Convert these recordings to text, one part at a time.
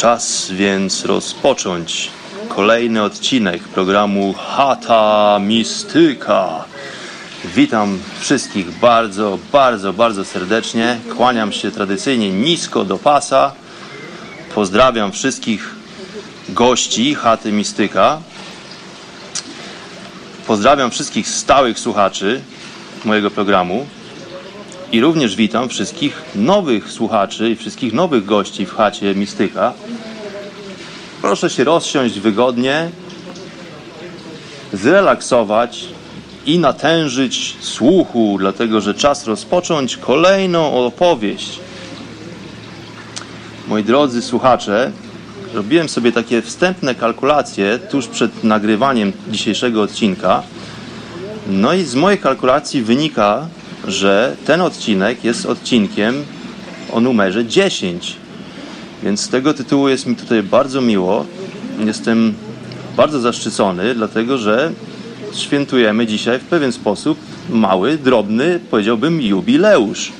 Czas więc rozpocząć kolejny odcinek programu Chata Mistyka. Witam wszystkich bardzo, bardzo, bardzo serdecznie. Kłaniam się tradycyjnie nisko do pasa. Pozdrawiam wszystkich gości Chaty Mistyka. Pozdrawiam wszystkich stałych słuchaczy mojego programu. I również witam wszystkich nowych słuchaczy i wszystkich nowych gości w chacie Mistyka. Proszę się rozsiąść wygodnie, zrelaksować i natężyć słuchu, dlatego że czas rozpocząć kolejną opowieść. Moi drodzy słuchacze, robiłem sobie takie wstępne kalkulacje tuż przed nagrywaniem dzisiejszego odcinka. No i z mojej kalkulacji wynika, że ten odcinek jest odcinkiem o numerze 10. Więc z tego tytułu jest mi tutaj bardzo miło. Jestem bardzo zaszczycony, dlatego że świętujemy dzisiaj w pewien sposób mały, drobny, powiedziałbym, jubileusz.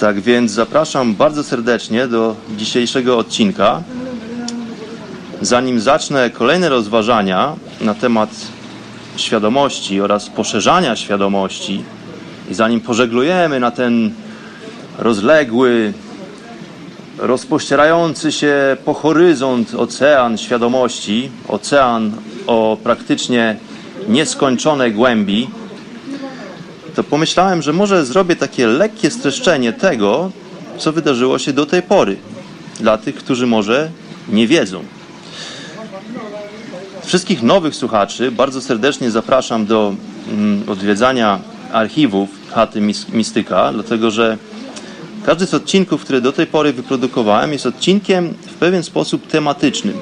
Tak więc zapraszam bardzo serdecznie do dzisiejszego odcinka. Zanim zacznę kolejne rozważania na temat świadomości oraz poszerzania świadomości, i zanim pożeglujemy na ten rozległy, rozpościerający się po horyzont ocean świadomości, ocean o praktycznie nieskończonej głębi, to pomyślałem, że może zrobię takie lekkie streszczenie tego, co wydarzyło się do tej pory, dla tych, którzy może nie wiedzą. Wszystkich nowych słuchaczy bardzo serdecznie zapraszam do mm, odwiedzania archiwów chaty Mistyka, dlatego że każdy z odcinków, które do tej pory wyprodukowałem, jest odcinkiem w pewien sposób tematycznym.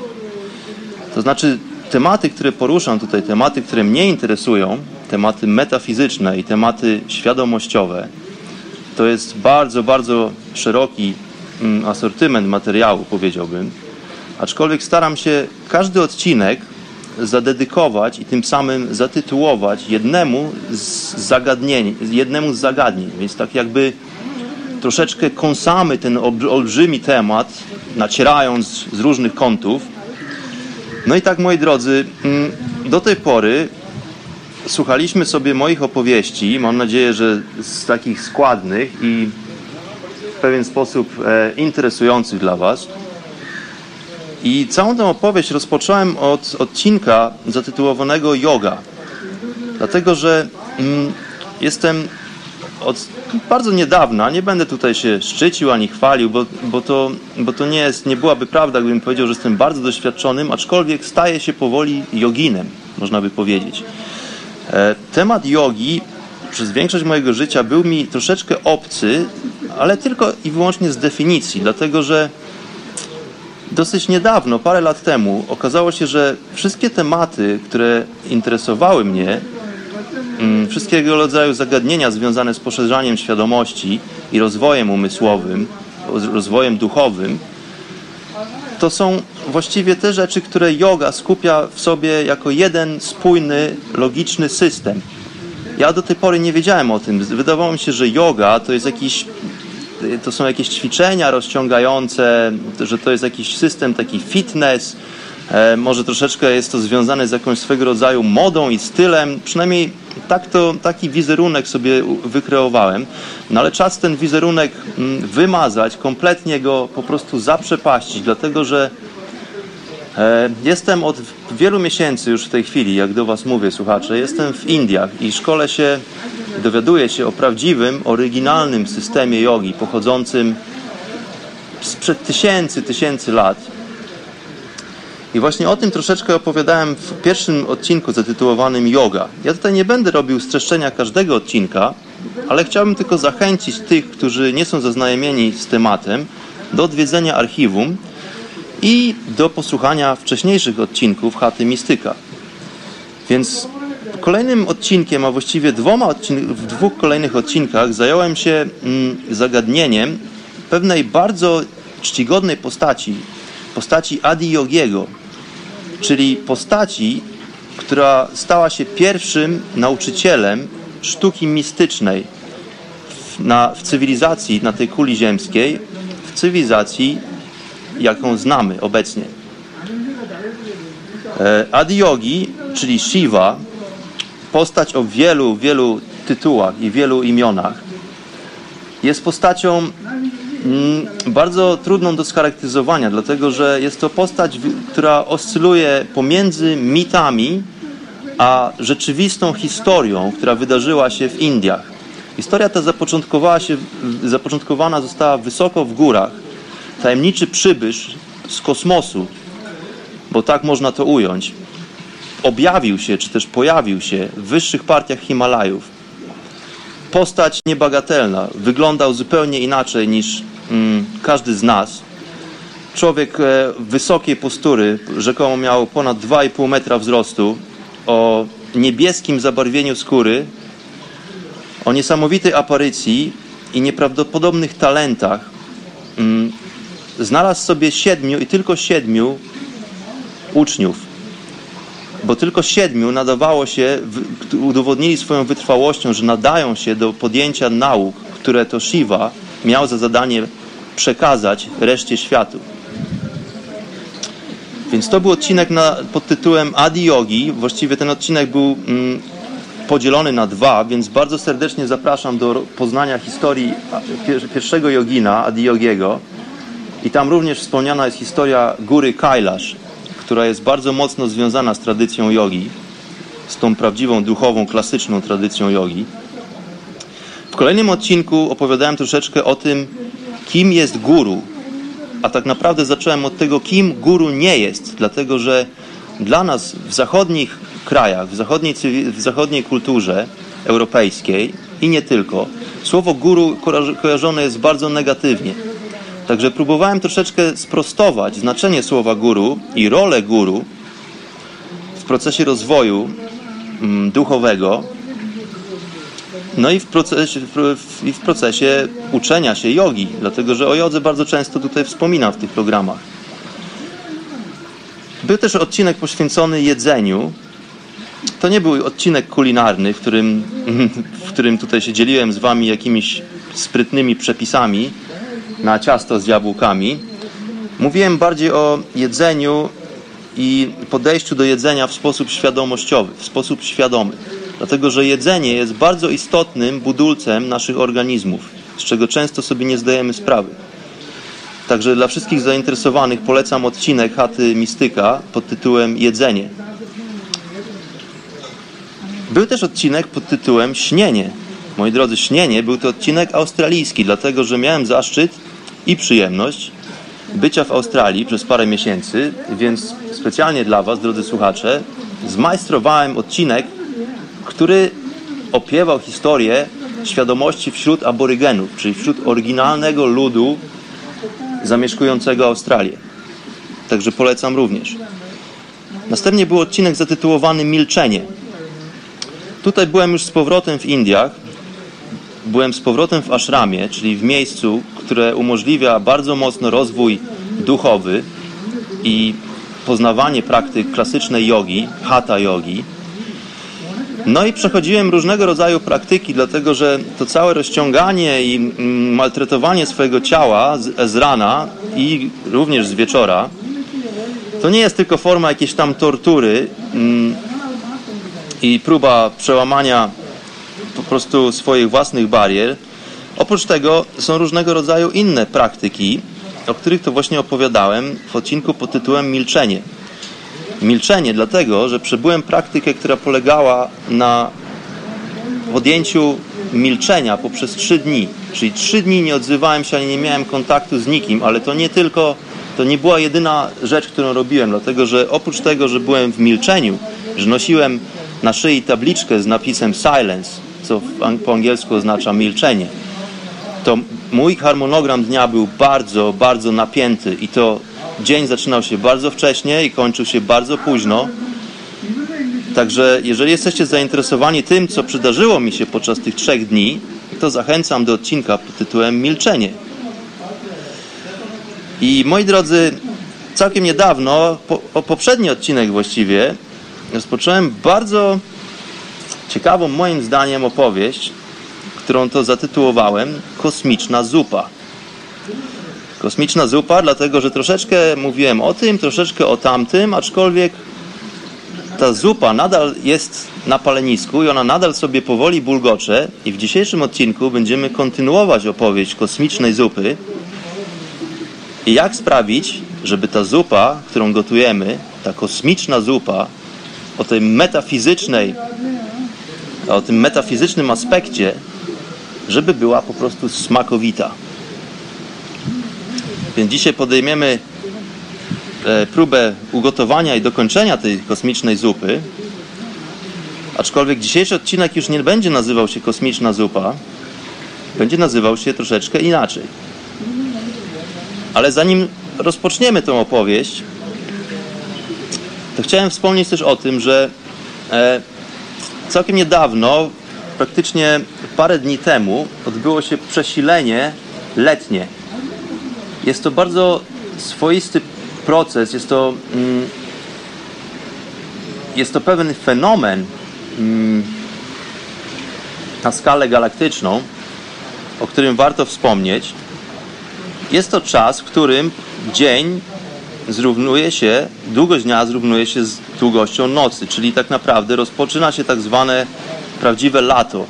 To znaczy, tematy, które poruszam tutaj, tematy, które mnie interesują, tematy metafizyczne i tematy świadomościowe, to jest bardzo, bardzo szeroki mm, asortyment materiału, powiedziałbym. Aczkolwiek staram się każdy odcinek zadedykować i tym samym zatytułować jednemu z zagadnień, jednemu z zagadnień. Więc tak jakby troszeczkę kąsamy ten olbrzymi temat, nacierając z różnych kątów. No i tak, moi drodzy, mm, do tej pory słuchaliśmy sobie moich opowieści, mam nadzieję, że z takich składnych i w pewien sposób e, interesujących dla Was. I całą tę opowieść rozpocząłem od odcinka zatytułowanego Yoga. Dlatego, że mm, jestem od bardzo niedawna, nie będę tutaj się szczycił ani chwalił, bo, bo, to, bo to nie, jest, nie byłaby prawda, gdybym powiedział, że jestem bardzo doświadczonym, aczkolwiek staję się powoli joginem, można by powiedzieć. E, temat jogi przez większość mojego życia był mi troszeczkę obcy, ale tylko i wyłącznie z definicji, dlatego że dosyć niedawno, parę lat temu, okazało się, że wszystkie tematy, które interesowały mnie, mm, wszystkiego rodzaju zagadnienia związane z poszerzaniem świadomości i rozwojem umysłowym, rozwojem duchowym, to są właściwie te rzeczy, które yoga skupia w sobie jako jeden spójny, logiczny system. Ja do tej pory nie wiedziałem o tym. Wydawało mi się, że yoga to jest jakiś to są jakieś ćwiczenia rozciągające, że to jest jakiś system taki fitness, e, może troszeczkę jest to związane z jakąś swego rodzaju modą i stylem. Przynajmniej tak to, taki wizerunek sobie wykreowałem, no ale czas ten wizerunek mm, wymazać, kompletnie go po prostu zaprzepaścić, dlatego że e, Jestem od wielu miesięcy już w tej chwili, jak do Was mówię, słuchacze, jestem w Indiach i szkole się, dowiaduję się o prawdziwym, oryginalnym systemie jogi pochodzącym sprzed tysięcy, tysięcy lat. I właśnie o tym troszeczkę opowiadałem w pierwszym odcinku zatytułowanym Yoga. Ja tutaj nie będę robił streszczenia każdego odcinka, ale chciałbym tylko zachęcić tych, którzy nie są zaznajomieni z tematem, do odwiedzenia archiwum i do posłuchania wcześniejszych odcinków Chaty Mistyka. Więc kolejnym odcinkiem, a właściwie dwoma w dwóch kolejnych odcinkach zająłem się mm, zagadnieniem pewnej bardzo czcigodnej postaci, postaci Adi Yogiego, czyli postaci, która stała się pierwszym nauczycielem sztuki mistycznej w, na, w cywilizacji na tej kuli ziemskiej, w cywilizacji, jaką znamy obecnie. E, Adiyogi, czyli Shiva, postać o wielu, wielu tytułach i wielu imionach, jest postacią Mm, bardzo trudną do scharakteryzowania, dlatego że jest to postać, która oscyluje pomiędzy mitami a rzeczywistą historią, która wydarzyła się w Indiach. Historia ta zapoczątkowała się, zapoczątkowana została wysoko w górach. Tajemniczy przybysz z kosmosu, bo tak można to ująć, objawił się, czy też pojawił się w wyższych partiach Himalajów. Postać niebagatelna, wyglądał zupełnie inaczej niż Mm, każdy z nas. Człowiek e, wysokiej postury, rzekomo miał ponad 2,5 metra wzrostu, o niebieskim zabarwieniu skóry, o niesamowitej aparycji i nieprawdopodobnych talentach. Mm, znalazł sobie siedmiu i tylko siedmiu uczniów, bo tylko siedmiu nadawało się, udowodnili swoją wytrwałością, że nadają się do podjęcia nauk, które to Shiva miał za zadanie przekazać reszcie światu. Więc to był odcinek na, pod tytułem Adi Yogi. Właściwie ten odcinek był mm, podzielony na dwa, więc bardzo serdecznie zapraszam do poznania historii pierwszego jogina, Adi Yogiego. I tam również wspomniana jest historia góry Kailash, która jest bardzo mocno związana z tradycją jogi, z tą prawdziwą, duchową, klasyczną tradycją jogi. W kolejnym odcinku opowiadałem troszeczkę o tym, kim jest guru, a tak naprawdę zacząłem od tego, kim guru nie jest, dlatego że dla nas w zachodnich krajach, w zachodniej, w zachodniej kulturze europejskiej i nie tylko, słowo guru kojarzone jest bardzo negatywnie. Także próbowałem troszeczkę sprostować znaczenie słowa guru i rolę guru w procesie rozwoju mm, duchowego no i w procesie, w, w procesie uczenia się jogi, dlatego że o jodze bardzo często tutaj wspominam w tych programach. Był też odcinek poświęcony jedzeniu. To nie był odcinek kulinarny, w którym, w którym tutaj się dzieliłem z wami jakimiś sprytnymi przepisami na ciasto z jabłkami. Mówiłem bardziej o jedzeniu i podejściu do jedzenia w sposób świadomościowy, w sposób świadomy. Dlatego, że jedzenie jest bardzo istotnym budulcem naszych organizmów, z czego często sobie nie zdajemy sprawy. Także dla wszystkich zainteresowanych polecam odcinek Chaty Mistyka pod tytułem Jedzenie. Był też odcinek pod tytułem Śnienie. Moi drodzy, Śnienie był to odcinek australijski, dlatego że miałem zaszczyt i przyjemność bycia w Australii przez parę miesięcy, więc specjalnie dla Was, drodzy słuchacze, zmajstrowałem odcinek który opiewał historię świadomości wśród aborygenów, czyli wśród oryginalnego ludu zamieszkującego Australię. Także polecam również. Następnie był odcinek zatytułowany Milczenie. Tutaj byłem już z powrotem w Indiach. Byłem z powrotem w ashramie, czyli w miejscu, które umożliwia bardzo mocno rozwój duchowy i poznawanie praktyk klasycznej jogi, hatha jogi. No i przechodziłem różnego rodzaju praktyki, dlatego że to całe rozciąganie i mm, maltretowanie swojego ciała z, z rana i również z wieczora, to nie jest tylko forma jakiejś tam tortury, mm, i próba przełamania po prostu swoich własnych barier. Oprócz tego są różnego rodzaju inne praktyki, o których to właśnie opowiadałem w odcinku pod tytułem Milczenie. Milczenie dlatego, że przebyłem praktykę, która polegała na podjęciu milczenia poprzez trzy dni. Czyli trzy dni nie odzywałem się ani nie miałem kontaktu z nikim, ale to nie tylko, to nie była jedyna rzecz, którą robiłem, dlatego że oprócz tego, że byłem w milczeniu, że nosiłem na szyi tabliczkę z napisem silence, co po angielsku oznacza milczenie, to mój harmonogram dnia był bardzo, bardzo napięty i to dzień zaczynał się bardzo wcześnie i kończył się bardzo późno. Także jeżeli jesteście zainteresowani tym, co przydarzyło mi się podczas tych trzech dni, to zachęcam do odcinka pod tytułem Milczenie. I moi drodzy, całkiem niedawno, po, poprzedni odcinek właściwie, rozpocząłem bardzo ciekawą moim zdaniem opowieść, którą to zatytułowałem Kosmiczna zupa. Kosmiczna zupa, dlatego że troszeczkę mówiłem o tym, troszeczkę o tamtym, aczkolwiek ta zupa nadal jest na palenisku i ona nadal sobie powoli bulgocze i w dzisiejszym odcinku będziemy kontynuować opowieść kosmicznej zupy i jak sprawić, żeby ta zupa, którą gotujemy, ta kosmiczna zupa o tej metafizycznej o tym metafizycznym aspekcie, żeby była po prostu smakowita. Więc dzisiaj podejmiemy e, próbę ugotowania i dokończenia tej kosmicznej zupy. Aczkolwiek dzisiejszy odcinek już nie będzie nazywał się kosmiczna zupa, będzie nazywał się troszeczkę inaczej. Ale zanim rozpoczniemy tę opowieść, to chciałem wspomnieć też o tym, że e, całkiem niedawno, praktycznie parę dni temu, odbyło się przesilenie letnie. Jest to bardzo swoisty proces, jest to, mm, jest to pewien fenomen mm, na skalę galaktyczną, o którym warto wspomnieć. Jest to czas, w którym dzień zrównuje się, długość dnia zrównuje się z długością nocy, czyli tak naprawdę rozpoczyna się tak zwane prawdziwe lato.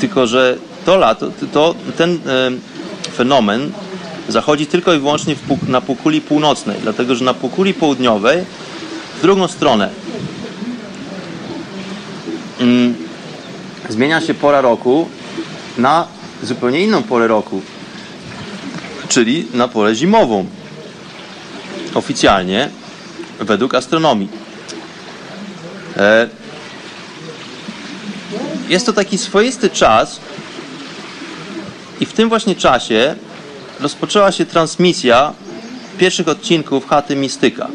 Tylko, że to lato, to, ten e, fenomen zachodzi tylko i wyłącznie na półkuli północnej, dlatego że na półkuli południowej w drugą stronę mm, zmienia się pora roku na zupełnie inną porę roku, czyli na porę zimową oficjalnie według astronomii. E, jest to taki swoisty czas i w tym właśnie czasie rozpoczęła się transmisja pierwszych odcinków Chaty Mistyka.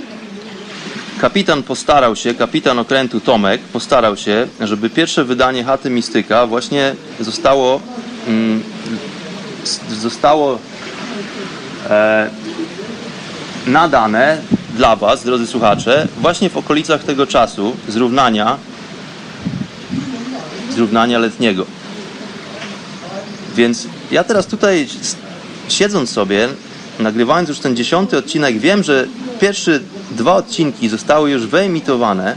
Kapitan postarał się, kapitan okrętu Tomek postarał się, żeby pierwsze wydanie Chaty Mistyka właśnie zostało mm, zostało e, nadane dla Was, drodzy słuchacze, właśnie w okolicach tego czasu zrównania, zrównania letniego. Więc ja teraz tutaj siedząc sobie, nagrywając już ten dziesiąty odcinek, wiem, że pierwsze dwa odcinki zostały już wyemitowane.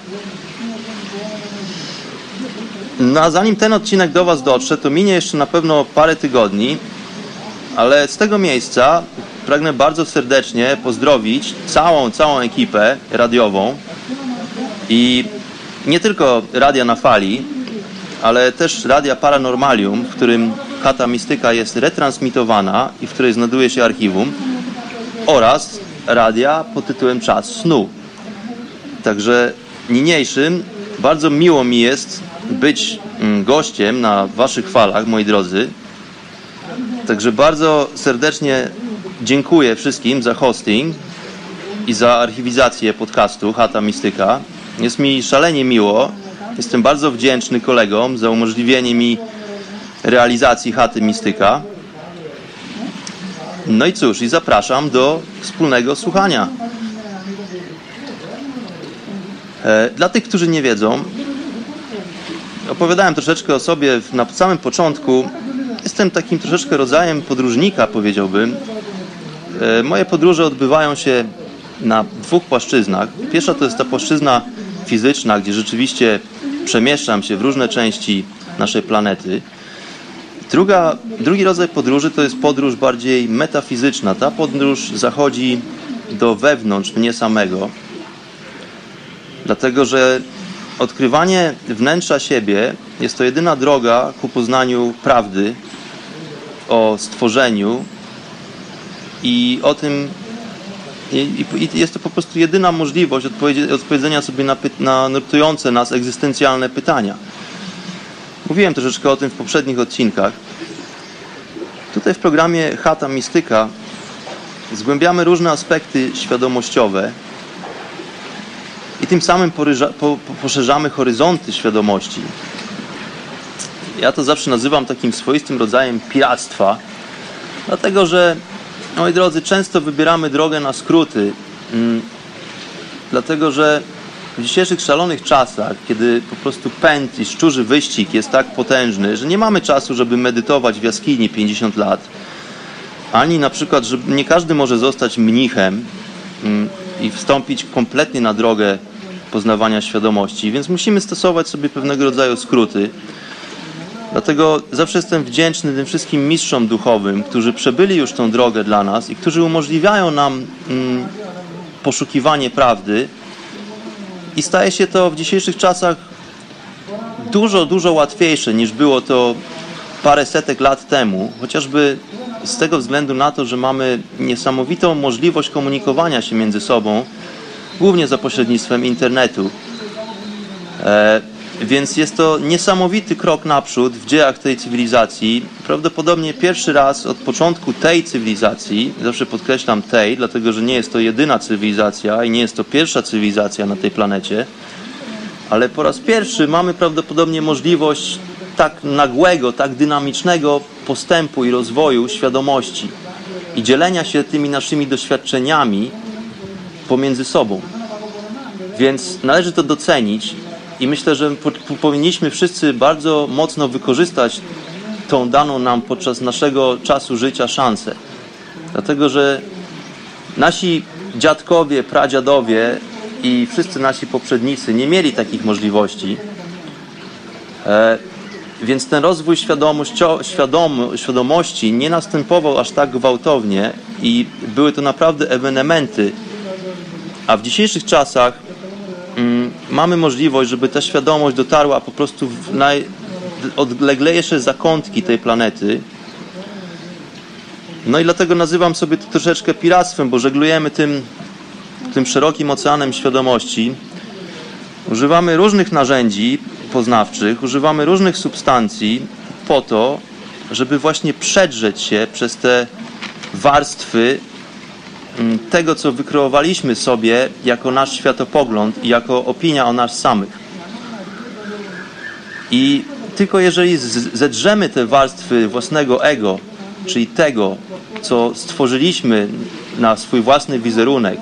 No a zanim ten odcinek do Was dotrze, to minie jeszcze na pewno parę tygodni, ale z tego miejsca pragnę bardzo serdecznie pozdrowić całą, całą ekipę radiową i nie tylko Radia na Fali, ale też Radia Paranormalium, w którym Chata Mistyka jest retransmitowana i w której znajduje się archiwum oraz radia pod tytułem Czas Snu. Także niniejszym bardzo miło mi jest być mm, gościem na Waszych falach, moi drodzy. Także bardzo serdecznie dziękuję wszystkim za hosting i za archiwizację podcastu Chata Mistyka. Jest mi szalenie miło. Jestem bardzo wdzięczny kolegom za umożliwienie mi realizacji Chaty Mistyka. No i cóż, i zapraszam do wspólnego słuchania. E, dla tych, którzy nie wiedzą, opowiadałem troszeczkę o sobie na samym początku. Jestem takim troszeczkę rodzajem podróżnika, powiedziałbym. E, moje podróże odbywają się na dwóch płaszczyznach. Pierwsza to jest ta płaszczyzna fizyczna, gdzie rzeczywiście przemieszczam się w różne części naszej planety. Druga, drugi rodzaj podróży to jest podróż bardziej metafizyczna. Ta podróż zachodzi do wewnątrz mnie samego, dlatego że odkrywanie wnętrza siebie jest to jedyna droga ku poznaniu prawdy o stworzeniu i o tym, i, i jest to po prostu jedyna możliwość odpowiedzenia sobie na, na nurtujące nas egzystencjalne pytania. Mówiłem troszeczkę o tym w poprzednich odcinkach. Tutaj w programie Chata Mistyka zgłębiamy różne aspekty świadomościowe i tym samym poryża, po, poszerzamy horyzonty świadomości. Ja to zawsze nazywam takim swoistym rodzajem piractwa, dlatego że, moi drodzy, często wybieramy drogę na skróty, mm, dlatego że w dzisiejszych szalonych czasach, kiedy po prostu pęd i szczurzy wyścig jest tak potężny, że nie mamy czasu, żeby medytować w jaskini 50 lat, ani na przykład, że nie każdy może zostać mnichem mm, i wstąpić kompletnie na drogę poznawania świadomości, więc musimy stosować sobie pewnego rodzaju skróty. Dlatego zawsze jestem wdzięczny tym wszystkim mistrzom duchowym, którzy przebyli już tą drogę dla nas i którzy umożliwiają nam mm, poszukiwanie prawdy, i staje się to w dzisiejszych czasach dużo, dużo łatwiejsze niż było to parę setek lat temu, chociażby z tego względu na to, że mamy niesamowitą możliwość komunikowania się między sobą, głównie za pośrednictwem internetu. E, więc jest to niesamowity krok naprzód w dziejach tej cywilizacji. Prawdopodobnie pierwszy raz od początku tej cywilizacji, zawsze podkreślam tej, dlatego że nie jest to jedyna cywilizacja i nie jest to pierwsza cywilizacja na tej planecie, ale po raz pierwszy mamy prawdopodobnie możliwość tak nagłego, tak dynamicznego postępu i rozwoju świadomości i dzielenia się tymi naszymi doświadczeniami pomiędzy sobą. Więc należy to docenić i myślę, że po, powinniśmy wszyscy bardzo mocno wykorzystać tą daną nam podczas naszego czasu życia szansę. Dlatego, że nasi dziadkowie, pradziadowie i wszyscy nasi poprzednicy nie mieli takich możliwości. E, więc ten rozwój świadom, świadomości nie następował aż tak gwałtownie i były to naprawdę ewenementy. A w dzisiejszych czasach mamy możliwość, żeby ta świadomość dotarła po prostu w najodleglejsze zakątki tej planety. No i dlatego nazywam sobie to troszeczkę piractwem, bo żeglujemy tym, tym szerokim oceanem świadomości. Używamy różnych narzędzi poznawczych, używamy różnych substancji po to, żeby właśnie przedrzeć się przez te warstwy Mm, tego, co wykreowaliśmy sobie jako nasz światopogląd i jako opinia o nas samych. I tylko jeżeli zedrzemy te warstwy własnego ego, czyli tego, co stworzyliśmy na swój własny wizerunek,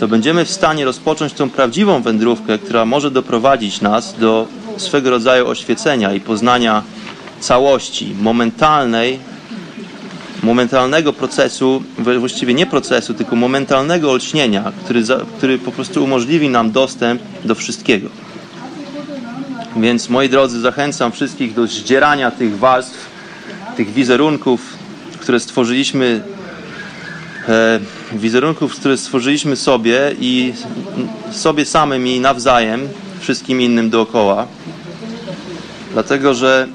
to będziemy w stanie rozpocząć tą prawdziwą wędrówkę, która może doprowadzić nas do swego rodzaju oświecenia i poznania całości, momentalnej momentalnego procesu, właściwie nie procesu, tylko momentalnego olśnienia, który, za, który po prostu umożliwi nam dostęp do wszystkiego. Więc moi drodzy, zachęcam wszystkich do zdzierania tych warstw, tych wizerunków, które stworzyliśmy, e, wizerunków, które stworzyliśmy sobie i sobie samym i nawzajem, wszystkim innym dookoła. Dlatego, że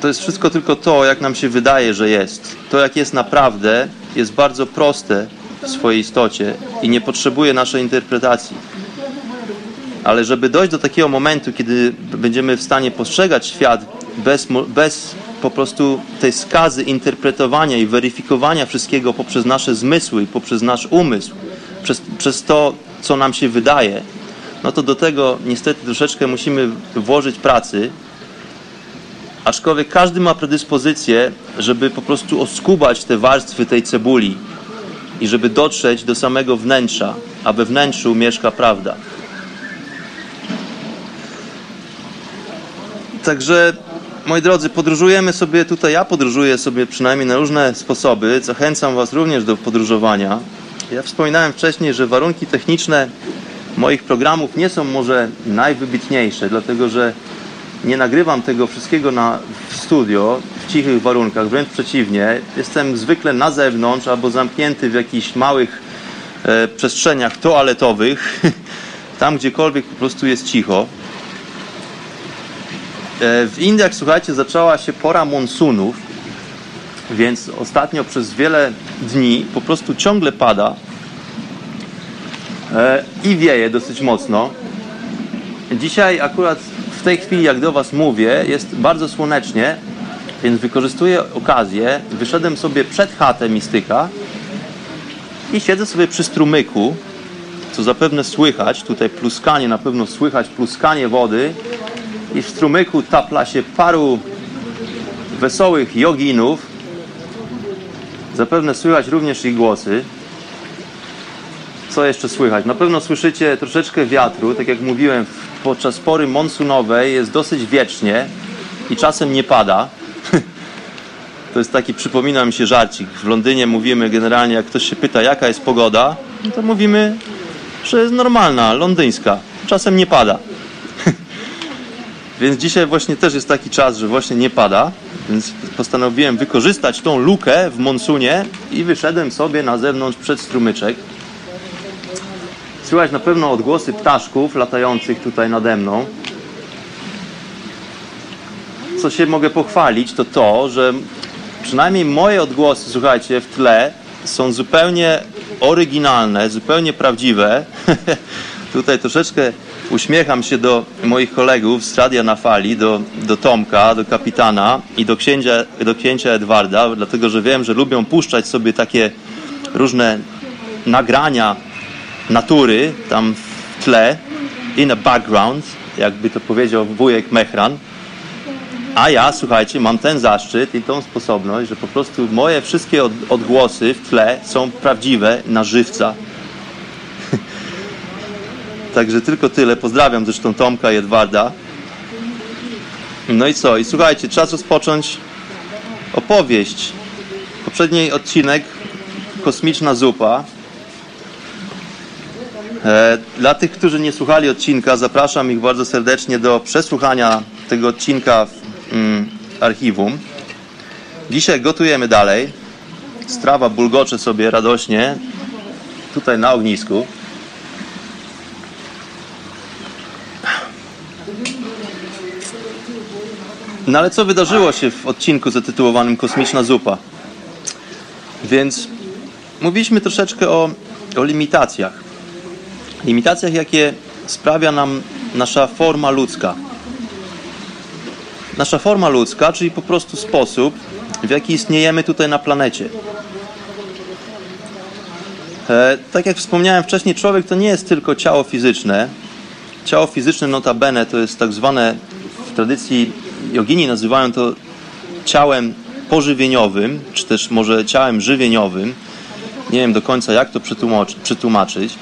to jest wszystko tylko to, jak nam się wydaje, że jest. To, jak jest naprawdę, jest bardzo proste w swojej istocie i nie potrzebuje naszej interpretacji. Ale żeby dojść do takiego momentu, kiedy będziemy w stanie postrzegać świat bez, bez po prostu tej skazy interpretowania i weryfikowania wszystkiego poprzez nasze zmysły i poprzez nasz umysł, przez, przez to, co nam się wydaje, no to do tego niestety troszeczkę musimy włożyć pracy Aczkolwiek każdy ma predyspozycję, żeby po prostu oskubać te warstwy tej cebuli i żeby dotrzeć do samego wnętrza, a we wnętrzu mieszka prawda. Także, moi drodzy, podróżujemy sobie tutaj, ja podróżuję sobie przynajmniej na różne sposoby. Zachęcam Was również do podróżowania. Ja wspominałem wcześniej, że warunki techniczne moich programów nie są może najwybitniejsze, dlatego że nie nagrywam tego wszystkiego na, w studio, w cichych warunkach, wręcz przeciwnie. Jestem zwykle na zewnątrz albo zamknięty w jakichś małych e, przestrzeniach toaletowych, tam gdziekolwiek po prostu jest cicho. E, w Indiach, słuchajcie, zaczęła się pora monsunów, więc ostatnio przez wiele dni po prostu ciągle pada e, i wieje dosyć mocno. Dzisiaj akurat tej chwili, jak do Was mówię, jest bardzo słonecznie, więc wykorzystuję okazję. Wyszedłem sobie przed chatę mistyka i siedzę sobie przy strumyku, co zapewne słychać. Tutaj pluskanie, na pewno słychać pluskanie wody. I w strumyku tapla się paru wesołych joginów. Zapewne słychać również ich głosy. Co jeszcze słychać? Na pewno słyszycie troszeczkę wiatru. Tak jak mówiłem, podczas pory monsunowej jest dosyć wiecznie i czasem nie pada. To jest taki, przypomina mi się żarcik. W Londynie mówimy generalnie, jak ktoś się pyta, jaka jest pogoda, no to mówimy, że jest normalna, londyńska. Czasem nie pada. Więc dzisiaj właśnie też jest taki czas, że właśnie nie pada. Więc postanowiłem wykorzystać tą lukę w monsunie i wyszedłem sobie na zewnątrz przed strumyczek. Słychać na pewno odgłosy ptaszków latających tutaj nade mną. Co się mogę pochwalić, to to, że przynajmniej moje odgłosy, słuchajcie, w tle są zupełnie oryginalne, zupełnie prawdziwe. tutaj troszeczkę uśmiecham się do moich kolegów z Radia na Fali, do, do Tomka, do kapitana i do księcia, do księcia Edwarda, dlatego że wiem, że lubią puszczać sobie takie różne nagrania natury tam w tle, in a background, jakby to powiedział wujek Mechran. A ja, słuchajcie, mam ten zaszczyt i tą sposobność, że po prostu moje wszystkie odgłosy w tle są prawdziwe na żywca. Także tylko tyle. Pozdrawiam zresztą Tomka i Edwarda. No i co? I słuchajcie, czas rozpocząć opowieść. Poprzedni odcinek Kosmiczna Zupa dla tych, którzy nie słuchali odcinka, zapraszam ich bardzo serdecznie do przesłuchania tego odcinka w mm, archiwum. Dzisiaj gotujemy dalej. Strawa bulgocze sobie radośnie tutaj na ognisku. No ale co wydarzyło się w odcinku zatytułowanym Kosmiczna Zupa? Więc mówiliśmy troszeczkę o, o limitacjach limitacjach, jakie sprawia nam nasza forma ludzka. Nasza forma ludzka, czyli po prostu sposób, w jaki istniejemy tutaj na planecie. E, tak jak wspomniałem wcześniej, człowiek to nie jest tylko ciało fizyczne. Ciało fizyczne notabene to jest tak zwane, w tradycji jogini nazywają to ciałem pożywieniowym, czy też może ciałem żywieniowym. Nie wiem do końca jak to przetłumaczyć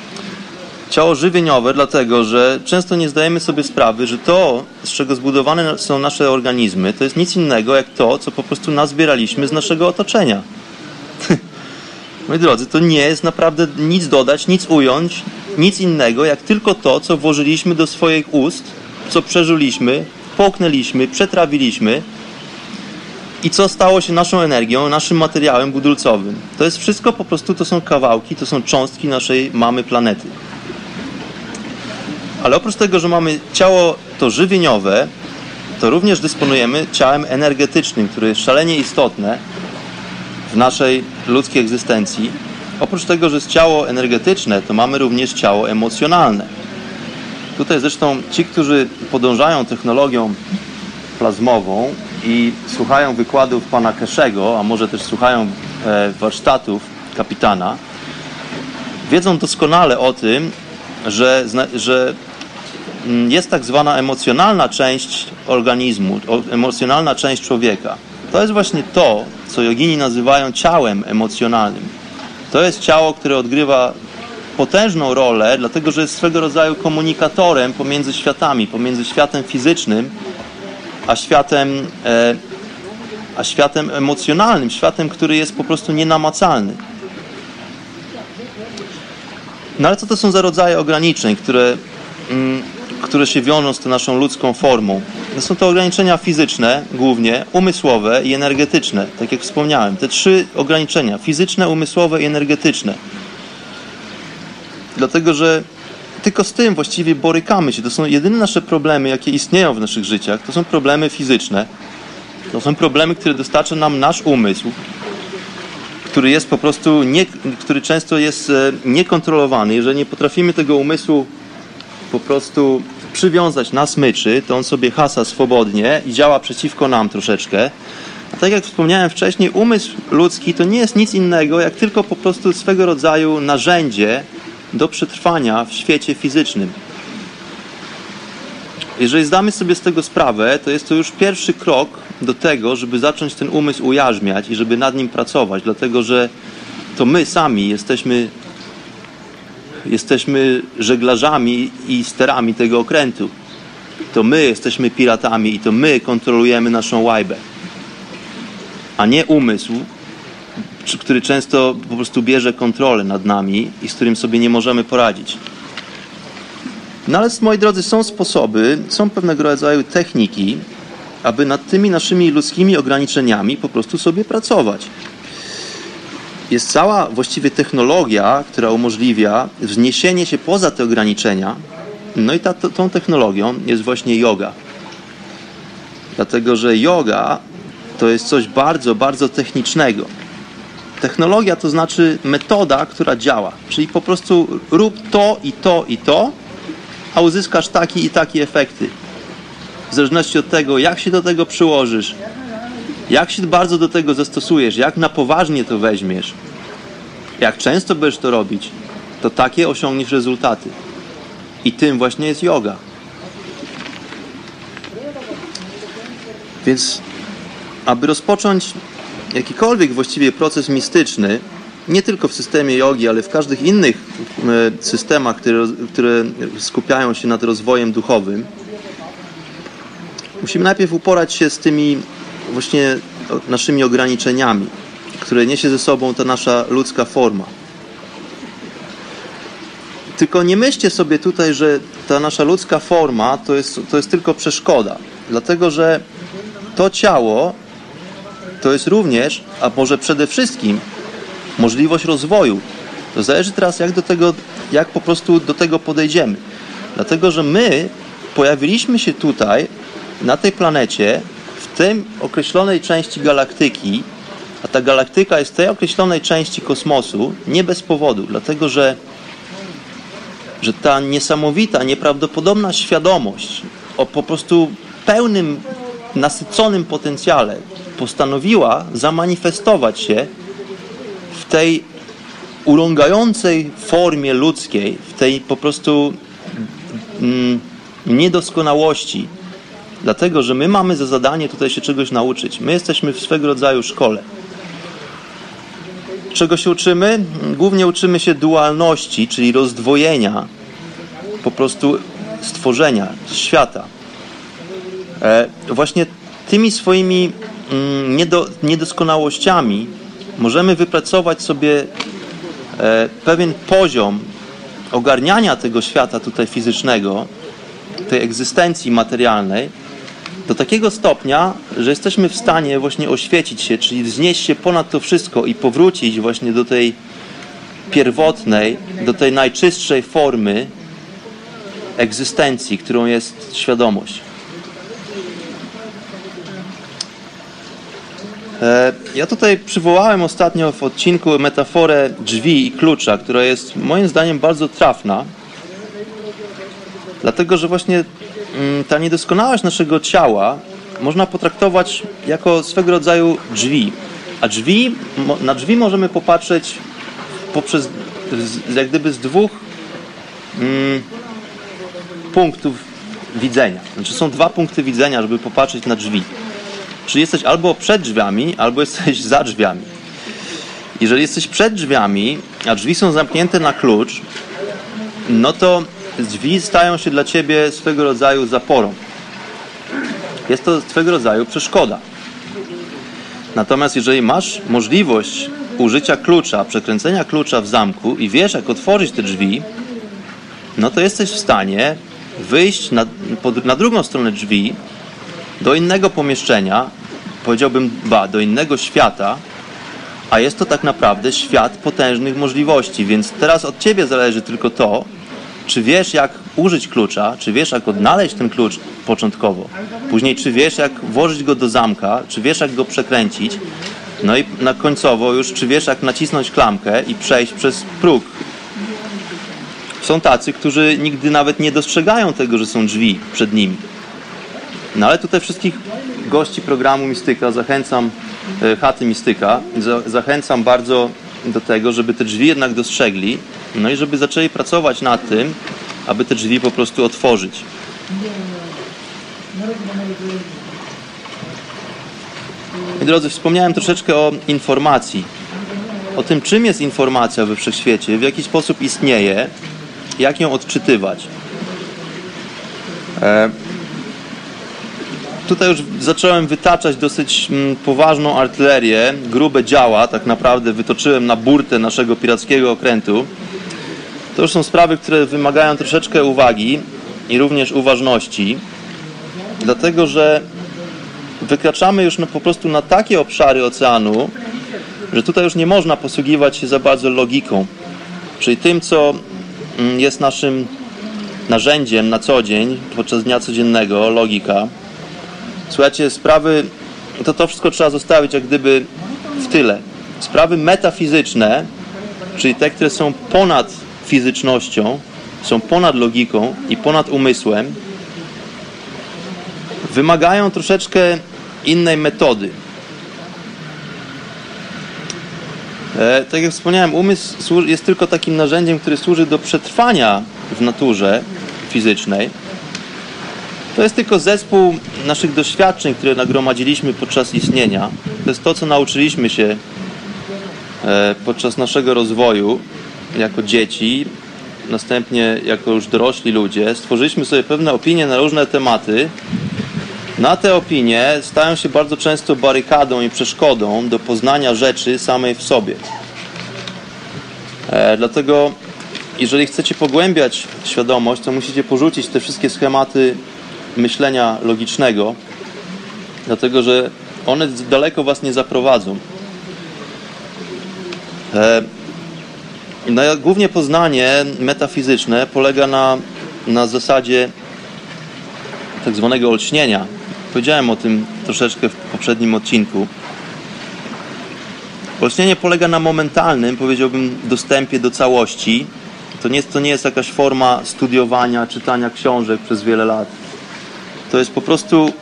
ciało żywieniowe, dlatego że często nie zdajemy sobie sprawy, że to, z czego zbudowane są nasze organizmy, to jest nic innego jak to, co po prostu nazbieraliśmy z naszego otoczenia. Moi drodzy, to nie jest naprawdę nic dodać, nic ująć, nic innego, jak tylko to, co włożyliśmy do swoich ust, co przeżuliśmy, połknęliśmy, przetrawiliśmy i co stało się naszą energią, naszym materiałem budulcowym. To jest wszystko po prostu, to są kawałki, to są cząstki naszej mamy planety. Ale oprócz tego, że mamy ciało to żywieniowe, to również dysponujemy ciałem energetycznym, które jest szalenie istotne w naszej ludzkiej egzystencji. Oprócz tego, że jest ciało energetyczne, to mamy również ciało emocjonalne. Tutaj zresztą ci, którzy podążają technologią plazmową i słuchają wykładów pana Keszego, a może też słuchają e, warsztatów kapitana, wiedzą doskonale o tym, że, że jest tak zwana emocjonalna część organizmu, emocjonalna część człowieka. To jest właśnie to, co jogini nazywają ciałem emocjonalnym. To jest ciało, które odgrywa potężną rolę, dlatego że jest swego rodzaju komunikatorem pomiędzy światami, pomiędzy światem fizycznym a światem, e, a światem emocjonalnym, światem, który jest po prostu nienamacalny. No ale co to są za rodzaje ograniczeń, które, mm, które się wiążą z tą naszą ludzką formą? No są to ograniczenia fizyczne głównie, umysłowe i energetyczne, tak jak wspomniałem. Te trzy ograniczenia, fizyczne, umysłowe i energetyczne. Dlatego, że tylko z tym właściwie borykamy się. To są jedyne nasze problemy, jakie istnieją w naszych życiach. To są problemy fizyczne. To są problemy, które dostarcza nam nasz umysł, który jest po prostu, nie, który często jest e, niekontrolowany. Jeżeli nie potrafimy tego umysłu po prostu przywiązać na smyczy, to on sobie hasa swobodnie i działa przeciwko nam troszeczkę. A tak jak wspomniałem wcześniej, umysł ludzki to nie jest nic innego, jak tylko po prostu swego rodzaju narzędzie do przetrwania w świecie fizycznym. Jeżeli zdamy sobie z tego sprawę, to jest to już pierwszy krok do tego, żeby zacząć ten umysł ujarzmiać i żeby nad nim pracować, dlatego że to my sami jesteśmy, jesteśmy żeglarzami i sterami tego okrętu. To my jesteśmy piratami i to my kontrolujemy naszą łajbę, a nie umysł, który często po prostu bierze kontrolę nad nami i z którym sobie nie możemy poradzić. No ale moi drodzy, są sposoby, są pewnego rodzaju techniki, aby nad tymi naszymi ludzkimi ograniczeniami po prostu sobie pracować. Jest cała właściwie technologia, która umożliwia wzniesienie się poza te ograniczenia. No i ta, tą technologią jest właśnie yoga. Dlatego, że yoga to jest coś bardzo, bardzo technicznego. Technologia to znaczy metoda, która działa. Czyli po prostu rób to i to i to, a uzyskasz taki i taki efekty. W zależności od tego, jak się do tego przyłożysz, jak się bardzo do tego zastosujesz, jak na poważnie to weźmiesz, jak często będziesz to robić, to takie osiągniesz rezultaty. I tym właśnie jest yoga. Więc, aby rozpocząć jakikolwiek właściwie proces mistyczny, nie tylko w systemie jogi, ale w każdych innych e, systemach, które, które skupiają się nad rozwojem duchowym, musimy najpierw uporać się z tymi właśnie naszymi ograniczeniami, które niesie ze sobą ta nasza ludzka forma. Tylko nie myślcie sobie tutaj, że ta nasza ludzka forma to jest, to jest tylko przeszkoda, dlatego że to ciało to jest również, a może przede wszystkim, możliwość rozwoju. To zależy teraz, jak do tego, jak po prostu do tego podejdziemy. Dlatego, że my pojawiliśmy się tutaj, na tej planecie, w tej określonej części galaktyki, a ta galaktyka jest w tej określonej części kosmosu nie bez powodu, dlatego że, że ta niesamowita, nieprawdopodobna świadomość o po prostu pełnym, nasyconym potencjale postanowiła zamanifestować się w tej urągającej formie ludzkiej, w tej po prostu mm, niedoskonałości. Dlatego, że my mamy za zadanie tutaj się czegoś nauczyć. My jesteśmy w swego rodzaju szkole. Czego się uczymy? Głównie uczymy się dualności, czyli rozdwojenia po prostu stworzenia, świata. E, właśnie tymi swoimi mm, niedo, niedoskonałościami możemy wypracować sobie e, pewien poziom ogarniania tego świata tutaj fizycznego, tej egzystencji materialnej, do takiego stopnia, że jesteśmy w stanie właśnie oświecić się, czyli wznieść się ponad to wszystko i powrócić właśnie do tej pierwotnej, do tej najczystszej formy egzystencji, którą jest świadomość. E, ja tutaj przywołałem ostatnio w odcinku metaforę drzwi i klucza, która jest moim zdaniem bardzo trafna, dlatego że właśnie ta niedoskonałość naszego ciała można potraktować jako swego rodzaju drzwi. A drzwi, na drzwi możemy popatrzeć poprzez, jak gdyby z dwóch mm, punktów widzenia. Znaczy są dwa punkty widzenia, żeby popatrzeć na drzwi. Czyli jesteś albo przed drzwiami, albo jesteś za drzwiami. Jeżeli jesteś przed drzwiami, a drzwi są zamknięte na klucz, no to drzwi stają się dla ciebie swego rodzaju zaporą. Jest to swego rodzaju przeszkoda. Natomiast jeżeli masz możliwość użycia klucza, przekręcenia klucza w zamku i wiesz, jak otworzyć te drzwi, no to jesteś w stanie wyjść na, na drugą stronę drzwi do innego pomieszczenia, powiedziałbym, ba, do innego świata, a jest to tak naprawdę świat potężnych możliwości, więc teraz od ciebie zależy tylko to, czy wiesz, jak użyć klucza, czy wiesz, jak odnaleźć ten klucz początkowo, później, czy wiesz, jak włożyć go do zamka, czy wiesz, jak go przekręcić, no i na końcowo już, czy wiesz, jak nacisnąć klamkę i przejść przez próg. Są tacy, którzy nigdy nawet nie dostrzegają tego, że są drzwi przed nimi. No ale tutaj wszystkich gości programu Mistyka zachęcam, e, chaty Mistyka, zachęcam bardzo do tego, żeby te drzwi jednak dostrzegli, no i żeby zaczęli pracować nad tym, aby te drzwi po prostu otworzyć. I drodzy, wspomniałem troszeczkę o informacji. O tym, czym jest informacja we wszechświecie, w jaki sposób istnieje, jak ją odczytywać. E, tutaj już zacząłem wytaczać dosyć mm, poważną artylerię, grube działa, tak naprawdę wytoczyłem na burtę naszego pirackiego okrętu. To już są sprawy, które wymagają troszeczkę uwagi i również uważności, dlatego że wykraczamy już no, po prostu na takie obszary oceanu, że tutaj już nie można posługiwać się za bardzo logiką, czyli tym, co mm, jest naszym narzędziem na co dzień, podczas dnia codziennego, logika. Słuchajcie, sprawy, to to wszystko trzeba zostawić jak gdyby w tyle. Sprawy metafizyczne, czyli te, które są ponad fizycznością, są ponad logiką i ponad umysłem, wymagają troszeczkę innej metody. E, tak jak wspomniałem, umysł jest tylko takim narzędziem, które służy do przetrwania w naturze fizycznej. To jest tylko zespół naszych doświadczeń, które nagromadziliśmy podczas istnienia. To jest to, co nauczyliśmy się e, podczas naszego rozwoju jako dzieci, następnie jako już dorośli ludzie. Stworzyliśmy sobie pewne opinie na różne tematy, na te opinie stają się bardzo często barykadą i przeszkodą do poznania rzeczy samej w sobie. E, dlatego, jeżeli chcecie pogłębiać świadomość, to musicie porzucić te wszystkie schematy myślenia logicznego, dlatego że one daleko was nie zaprowadzą. E, no, głównie poznanie metafizyczne polega na, na zasadzie tak zwanego olśnienia, Powiedziałem o tym troszeczkę w poprzednim odcinku. Olśnienie polega na momentalnym, powiedziałbym, dostępie do całości. To nie, to nie jest jakaś forma studiowania, czytania książek przez wiele lat. To jest po prostu,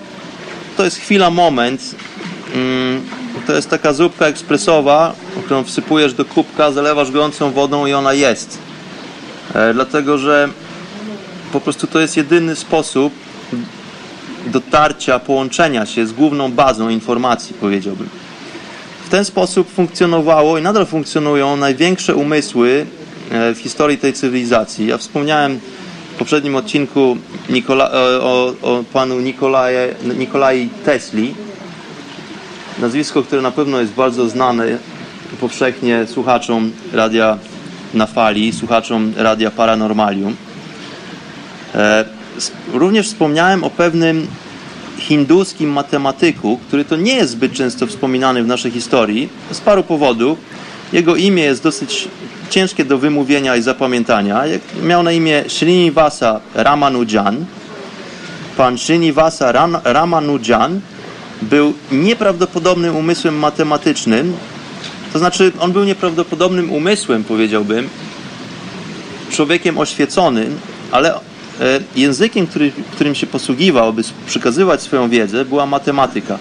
to jest chwila, moment. Mm, to jest taka zupka ekspresowa, którą wsypujesz do kubka, zalewasz gorącą wodą i ona jest. E, dlatego, że po prostu to jest jedyny sposób dotarcia, połączenia się z główną bazą informacji, powiedziałbym. W ten sposób funkcjonowało i nadal funkcjonują największe umysły e, w historii tej cywilizacji. Ja wspomniałem w poprzednim odcinku Nikola, e, o, o, panu Nikolaje, Nikolai Tesli. Nazwisko, które na pewno jest bardzo znane powszechnie słuchaczom radia na fali, słuchaczom radia Paranormalium. E, również wspomniałem o pewnym hinduskim matematyku, który to nie jest zbyt często wspominany w naszej historii z paru powodów. Jego imię jest dosyć ciężkie do wymówienia i zapamiętania. Miał na imię Srinivasa Ramanujan. Pan Srinivasa Ramanujan był nieprawdopodobnym umysłem matematycznym. To znaczy, on był nieprawdopodobnym umysłem, powiedziałbym, człowiekiem oświeconym, ale E, językiem, który, którym się posługiwał, aby przekazywać swoją wiedzę, była matematyka.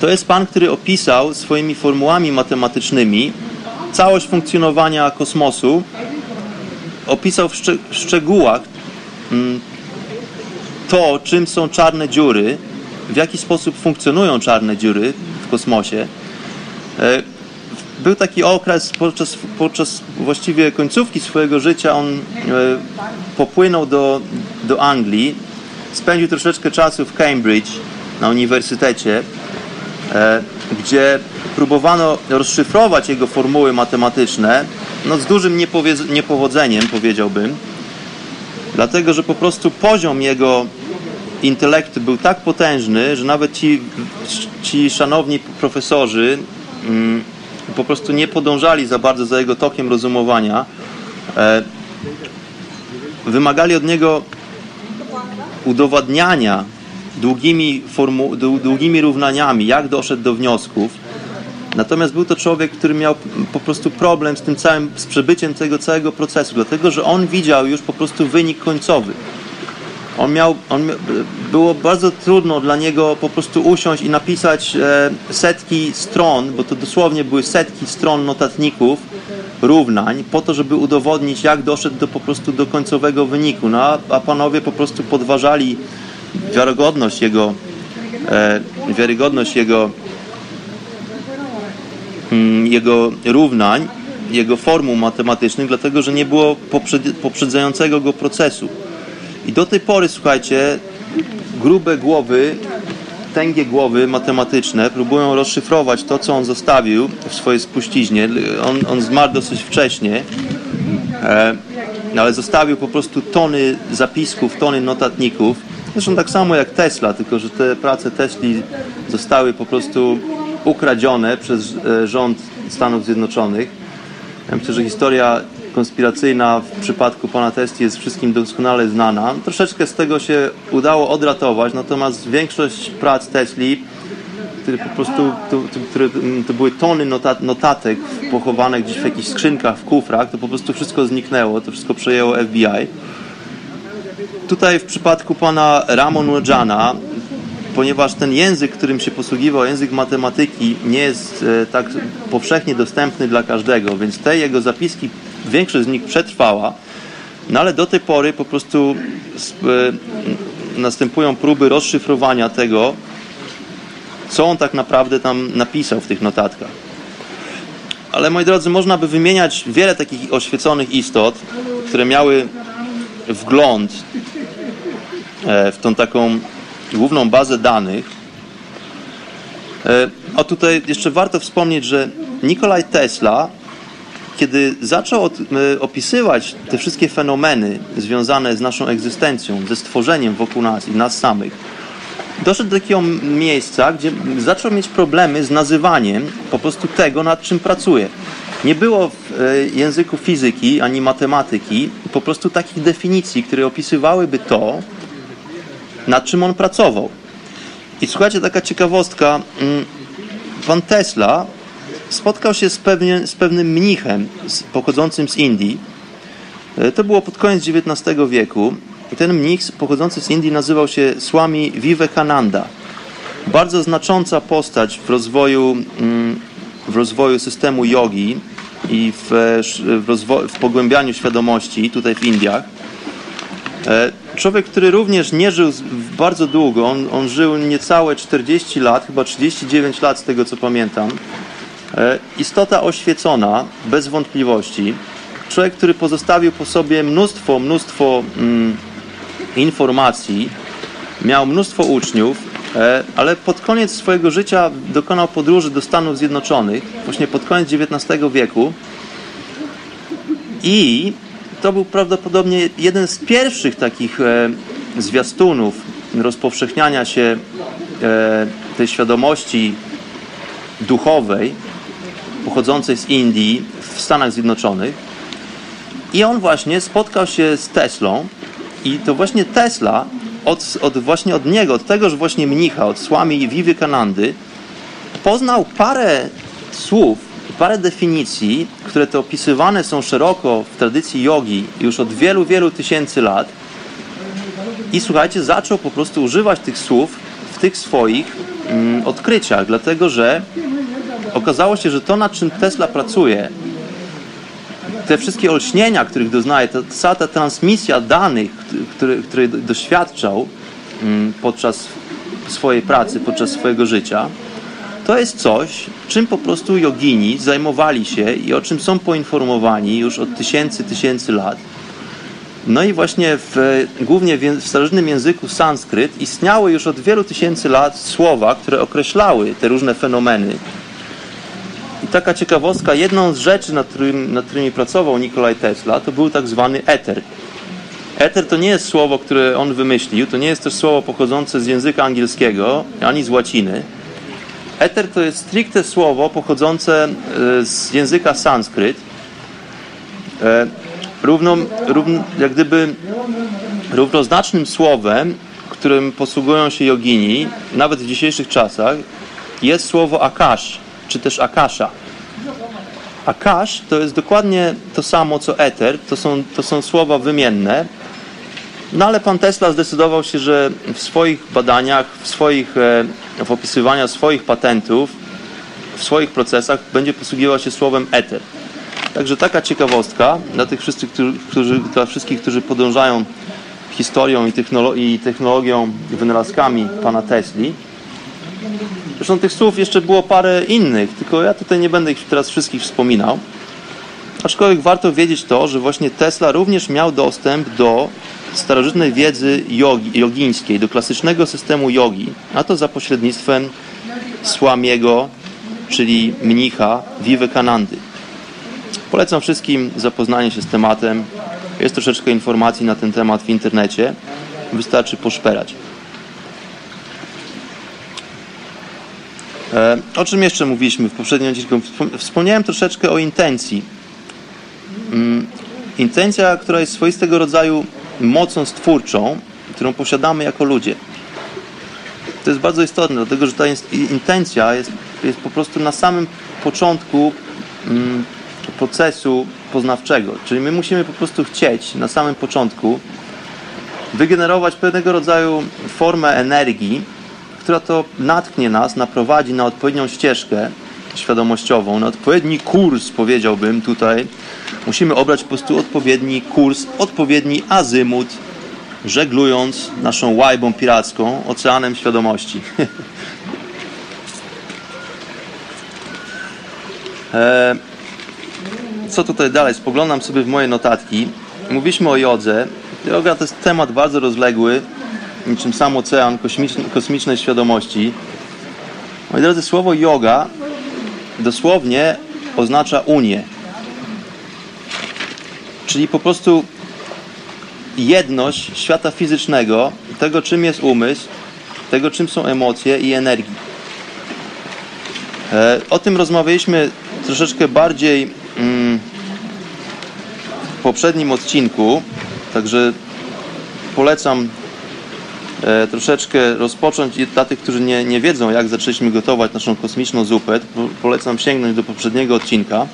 To jest pan, który opisał swoimi formułami matematycznymi całość funkcjonowania kosmosu, opisał w, szczeg w szczegółach mm, to, czym są czarne dziury, w jaki sposób funkcjonują czarne dziury w kosmosie. E, był taki okres podczas, podczas właściwie końcówki swojego życia, on e, popłynął do, do Anglii, spędził troszeczkę czasu w Cambridge na uniwersytecie gdzie próbowano rozszyfrować jego formuły matematyczne, no z dużym niepowodzeniem powiedziałbym, dlatego że po prostu poziom jego intelektu był tak potężny, że nawet ci, ci szanowni profesorzy mm, po prostu nie podążali za bardzo za jego tokiem rozumowania. E, wymagali od niego udowadniania długimi, formu, długimi równaniami, jak doszedł do wniosków. Natomiast był to człowiek, który miał po prostu problem z tym całym, z przebyciem tego całego procesu, dlatego że on widział już po prostu wynik końcowy. On miał, on było bardzo trudno dla niego po prostu usiąść i napisać e, setki stron, bo to dosłownie były setki stron notatników, równań, po to, żeby udowodnić, jak doszedł do, po prostu do końcowego wyniku. No, a, a panowie po prostu podważali wiarygodność jego, e, wiarygodność jego, mm, jego równań, jego formuł matematycznych, dlatego że nie było poprzedzającego go procesu. I do tej pory, słuchajcie, grube głowy, tęgie głowy matematyczne próbują rozszyfrować to, co on zostawił w swojej spuściźnie. On, on zmarł dosyć wcześnie, e, ale zostawił po prostu tony zapisków, tony notatników. Zresztą tak samo jak Tesla, tylko że te prace Tesli zostały po prostu ukradzione przez e, rząd Stanów Zjednoczonych. Ja myślę, że historia konspiracyjna w przypadku pana Testi jest wszystkim doskonale znana. Troszeczkę z tego się udało odratować, natomiast większość prac Tesli, które po prostu to, to, które, to były tony notat, notatek pochowane gdzieś w jakichś skrzynkach, w kufrach, to po prostu wszystko zniknęło, to wszystko przejęło FBI. Tutaj w przypadku pana Ramon Jana ponieważ ten język, którym się posługiwał, język matematyki, nie jest e, tak powszechnie dostępny dla każdego, więc te jego zapiski większość z nich przetrwała, no ale do tej pory po prostu e, następują próby rozszyfrowania tego, co on tak naprawdę tam napisał w tych notatkach. Ale moi drodzy, można by wymieniać wiele takich oświeconych istot, które miały wgląd e, w tą taką główną bazę danych. A e, tutaj jeszcze warto wspomnieć, że Nikolaj Tesla kiedy zaczął e, opisywać te wszystkie fenomeny związane z naszą egzystencją, ze stworzeniem wokół nas i nas samych, doszedł do takiego miejsca, gdzie zaczął mieć problemy z nazywaniem po prostu tego, nad czym pracuje. Nie było w e, języku fizyki ani matematyki po prostu takich definicji, które opisywałyby to, nad czym on pracował. I słuchajcie, taka ciekawostka. Mm, pan Tesla spotkał się z, pewnie, z pewnym mnichem pochodzącym z Indii. E, to było pod koniec XIX wieku. Ten mnich pochodzący z Indii nazywał się Swami Vivekananda. Bardzo znacząca postać w rozwoju, mm, w rozwoju systemu jogi i w, w, rozwo- w pogłębianiu świadomości tutaj w Indiach. E, człowiek, który również nie żył bardzo długo, on, on żył niecałe 40 lat, chyba 39 lat z tego co pamiętam. E, istota oświecona, bez wątpliwości. Człowiek, który pozostawił po sobie mnóstwo, mnóstwo mm, informacji, miał mnóstwo uczniów, ale pod koniec swojego życia dokonał podróży do Stanów Zjednoczonych, właśnie pod koniec XIX wieku. I to był prawdopodobnie jeden z pierwszych takich e, zwiastunów rozpowszechniania się tej świadomości duchowej, pochodzącej z Indii w Stanach Zjednoczonych. I on właśnie spotkał się z Teslą i to właśnie Tesla od, od właśnie od niego, od tegoż właśnie mnicha, od Swami Vivekanandy poznał parę słów, parę definicji, które to opisywane są szeroko w tradycji jogi już od wielu, wielu tysięcy lat. I słuchajcie, zaczął po prostu używać tych słów w tych swoich mm, odkryciach, dlatego że okazało się, że to, nad czym Tesla pracuje, te wszystkie olśnienia, których doznaje, ta, cała ta transmisja danych, który, której doświadczał mm, podczas swojej pracy, podczas swojego życia, to jest coś, czym po prostu jogini zajmowali się i o czym są poinformowani już od tysięcy, tysięcy lat. No i właśnie w, głównie w starożytnym języku sanskryt istniały już od wielu tysięcy lat słowa, które określały te różne fenomeny. I taka ciekawostka, jedną z rzeczy, nad, którym, nad którymi pracował Nikolaj Tesla, to był tak zwany eter. Eter to nie jest słowo, które on wymyślił, to nie jest też słowo pochodzące z języka angielskiego, ani z łaciny. Eter to jest stricte słowo pochodzące e, z języka sanskryt. E, równo, równo, jak gdyby równoznacznym słowem, którym posługują się jogini, nawet w dzisiejszych czasach, jest słowo akash, czy też akasha. Akash to jest dokładnie to samo co eter, to są, to są słowa wymienne, no ale pan Tesla zdecydował się, że w swoich badaniach, w, swoich, e, w opisywaniu swoich patentów, w swoich procesach będzie posługiwał się słowem eter. Także taka ciekawostka dla tych wszystkich, którzy, dla wszystkich, którzy podążają historią i, i technologią, wynalazkami pana Tesli. Zresztą tych słów jeszcze było parę innych, tylko ja tutaj nie będę ich teraz wszystkich wspominał. Aczkolwiek warto wiedzieć to, że właśnie Tesla również miał dostęp do starożytnej wiedzy jogi, jogińskiej, do klasycznego systemu jogi, a to za pośrednictwem Słamiego, czyli mnicha Vivekanandy. Polecam wszystkim zapoznanie się z tematem. Jest troszeczkę informacji na ten temat w internecie. Wystarczy poszperać. O czym jeszcze mówiliśmy w poprzednim odcinku? Wspomniałem troszeczkę o intencji. Mm, intencja, która jest swoistego rodzaju mocą stwórczą, którą posiadamy jako ludzie. To jest bardzo istotne, dlatego że ta intencja jest, jest po prostu na samym początku mm, procesu poznawczego. Czyli my musimy po prostu chcieć na samym początku wygenerować pewnego rodzaju formę energii, która to natknie nas, naprowadzi na odpowiednią ścieżkę świadomościową, na odpowiedni kurs, powiedziałbym tutaj. Musimy obrać po prostu odpowiedni kurs, odpowiedni azymut, żeglując naszą łajbą piracką oceanem świadomości. e co tutaj dalej? Spoglądam sobie w moje notatki. Mówiliśmy o jodze. Joga to jest temat bardzo rozległy, niczym sam ocean kosmicznej, kosmicznej świadomości. Moi drodzy, słowo yoga dosłownie oznacza unię. Czyli po prostu jedność świata fizycznego, tego czym jest umysł, tego czym są emocje i energii. E, o tym rozmawialiśmy troszeczkę bardziej mm, w poprzednim odcinku, także polecam troszeczkę rozpocząć i dla tych, którzy nie, nie wiedzą, jak zaczęliśmy gotować naszą kosmiczną zupę, polecam sięgnąć do poprzedniego odcinka.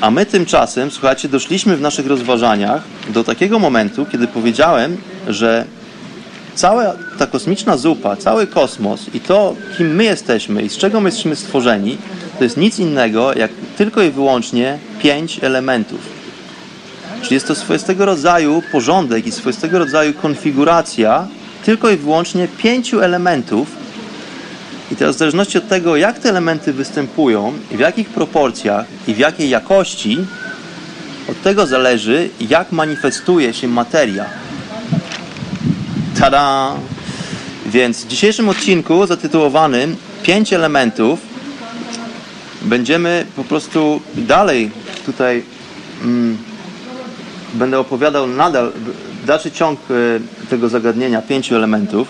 A my tymczasem, słuchajcie, doszliśmy w naszych rozważaniach do takiego momentu, kiedy powiedziałem, że cała ta kosmiczna zupa, cały kosmos i to, kim my jesteśmy i z czego my jesteśmy stworzeni, to jest nic innego jak tylko i wyłącznie pięć elementów. Czyli jest to swoistego rodzaju porządek i swoistego rodzaju konfiguracja tylko i wyłącznie pięciu elementów. I teraz w zależności od tego, jak te elementy występują, w jakich proporcjach i w jakiej jakości, od tego zależy, jak manifestuje się materia. Tada! Więc w dzisiejszym odcinku zatytułowanym Pięć elementów będziemy po prostu dalej tutaj mm, będę opowiadał nadal dalszy ciąg e, tego zagadnienia pięciu elementów.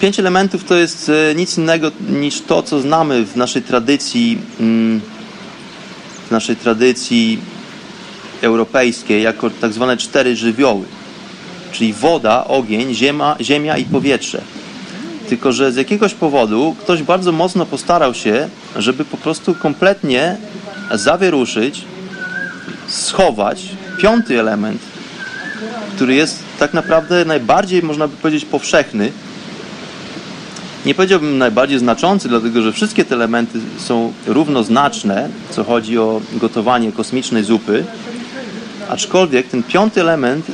Pięć elementów to jest e, nic innego niż to, co znamy w naszej tradycji, mm, w naszej tradycji europejskiej jako tak zwane cztery żywioły, czyli woda, ogień, ziemia, ziemia i powietrze. Tylko, że z jakiegoś powodu ktoś bardzo mocno postarał się, żeby po prostu kompletnie zawieruszyć, schować piąty element, który jest tak naprawdę najbardziej, można by powiedzieć, powszechny. Nie powiedziałbym najbardziej znaczący, dlatego że wszystkie te elementy są równoznaczne, co chodzi o gotowanie kosmicznej zupy. Aczkolwiek ten piąty element,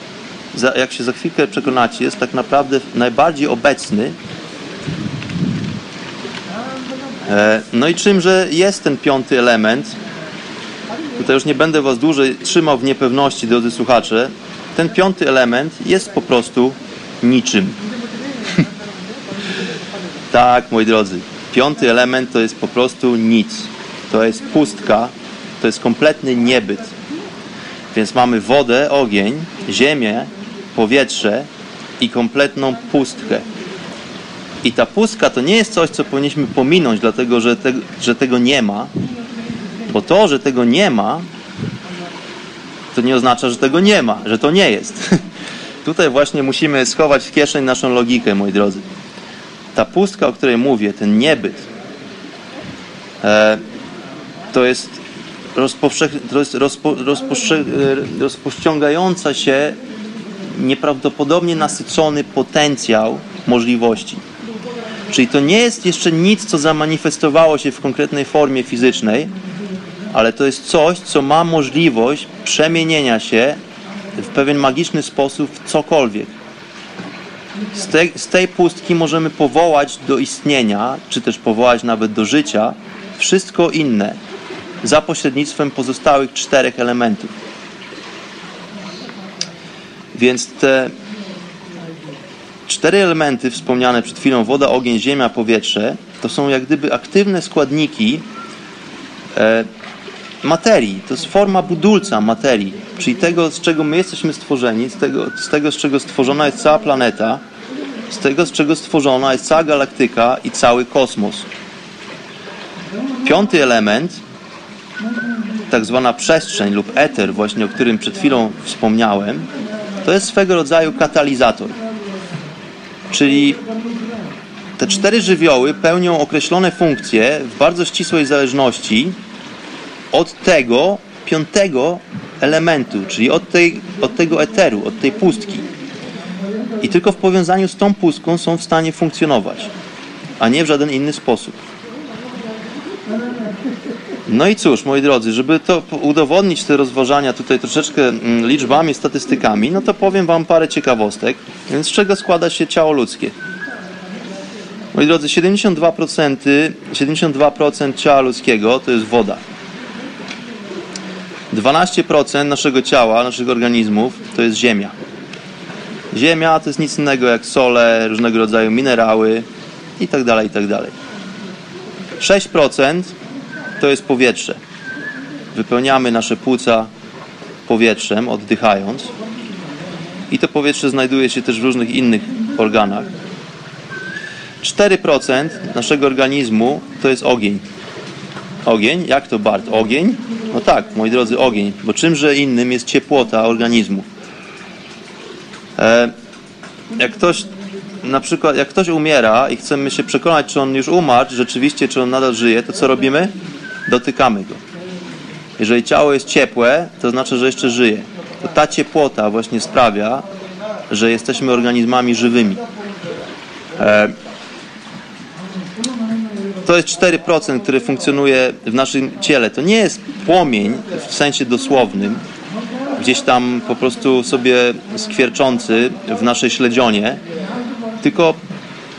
jak się za chwilkę przekonacie, jest tak naprawdę najbardziej obecny E, no i czymże jest ten piąty element? Tutaj już nie będę Was dłużej trzymał w niepewności, drodzy słuchacze, ten piąty element jest po prostu niczym. tak, moi drodzy, piąty element to jest po prostu nic. To jest pustka, to jest kompletny niebyt. Więc mamy wodę, ogień, ziemię, powietrze i kompletną pustkę. I ta pustka to nie jest coś, co powinniśmy pominąć, dlatego że, te, że tego nie ma, bo to, że tego nie ma, to nie oznacza, że tego nie ma, że to nie jest. Tutaj właśnie musimy schować w kieszeń naszą logikę, moi drodzy. Ta pustka, o której mówię, ten niebyt, e, to jest, to jest rozpo, e, rozpościągająca się, nieprawdopodobnie nasycony potencjał możliwości. Czyli to nie jest jeszcze nic, co zamanifestowało się w konkretnej formie fizycznej, ale to jest coś, co ma możliwość przemienienia się w pewien magiczny sposób w cokolwiek. Z tej, z tej pustki możemy powołać do istnienia, czy też powołać nawet do życia wszystko inne za pośrednictwem pozostałych czterech elementów. Więc te cztery elementy wspomniane przed chwilą woda, ogień, ziemia, powietrze to są jak gdyby aktywne składniki e, materii. To jest forma budulca materii, czyli tego, z czego my jesteśmy stworzeni, z tego, z tego, z czego stworzona jest cała planeta, z tego, z czego stworzona jest cała galaktyka i cały kosmos. Piąty element, tak zwana przestrzeń lub eter, właśnie o którym przed chwilą wspomniałem, to jest swego rodzaju katalizator. Czyli te cztery żywioły pełnią określone funkcje w bardzo ścisłej zależności od tego piątego elementu, czyli od, tej, od tego eteru, od tej pustki. I tylko w powiązaniu z tą pustką są w stanie funkcjonować, a nie w żaden inny sposób. No i cóż, moi drodzy, żeby to udowodnić te rozważania tutaj troszeczkę mm, liczbami, statystykami, no to powiem Wam parę ciekawostek. Więc z czego składa się ciało ludzkie? Moi drodzy, 72%, 72% ciała ludzkiego to jest woda. 12% naszego ciała, naszych organizmów to jest ziemia. Ziemia to jest nic innego jak sole, różnego rodzaju minerały itd. Itd. 6% to jest powietrze. Wypełniamy nasze płuca powietrzem, oddychając. I to powietrze znajduje się też w różnych innych organach. 4% naszego organizmu to jest ogień. Ogień? Jak to Bart? Ogień? No tak, moi drodzy, ogień. Bo czymże innym jest ciepłota organizmu. E, jak ktoś na przykład, jak ktoś umiera i chcemy się przekonać, czy on już umarł, rzeczywiście, czy on nadal żyje, to co robimy? Dotykamy go. Jeżeli ciało jest ciepłe, to znaczy, że jeszcze żyje. To ta ciepłota właśnie sprawia, że jesteśmy organizmami żywymi. E, to jest 4%, który funkcjonuje w naszym ciele. To nie jest płomień w sensie dosłownym, gdzieś tam po prostu sobie skwierczący w naszej śledzionie, tylko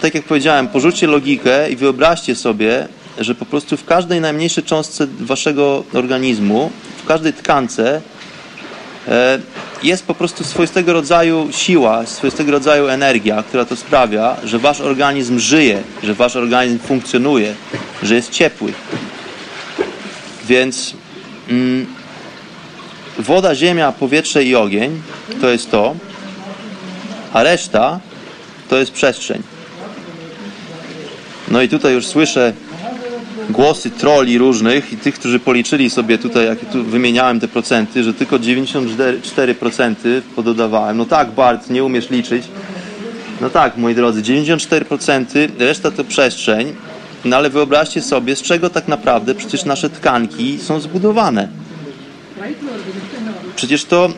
tak jak powiedziałem, porzućcie logikę i wyobraźcie sobie, że po prostu w każdej najmniejszej cząstce waszego organizmu, w każdej tkance jest po prostu swoistego rodzaju siła, swoistego rodzaju energia, która to sprawia, że wasz organizm żyje, że wasz organizm funkcjonuje, że jest ciepły. Więc mm, woda, ziemia, powietrze i ogień to jest to, a reszta to jest przestrzeń. No i tutaj już słyszę głosy troli różnych i tych, którzy policzyli sobie tutaj, jak tu wymieniałem te procenty, że tylko 94% pododawałem. No tak, Bart, nie umiesz liczyć. No tak, moi drodzy, 94%, reszta to przestrzeń, no ale wyobraźcie sobie, z czego tak naprawdę przecież nasze tkanki są zbudowane. Przecież to,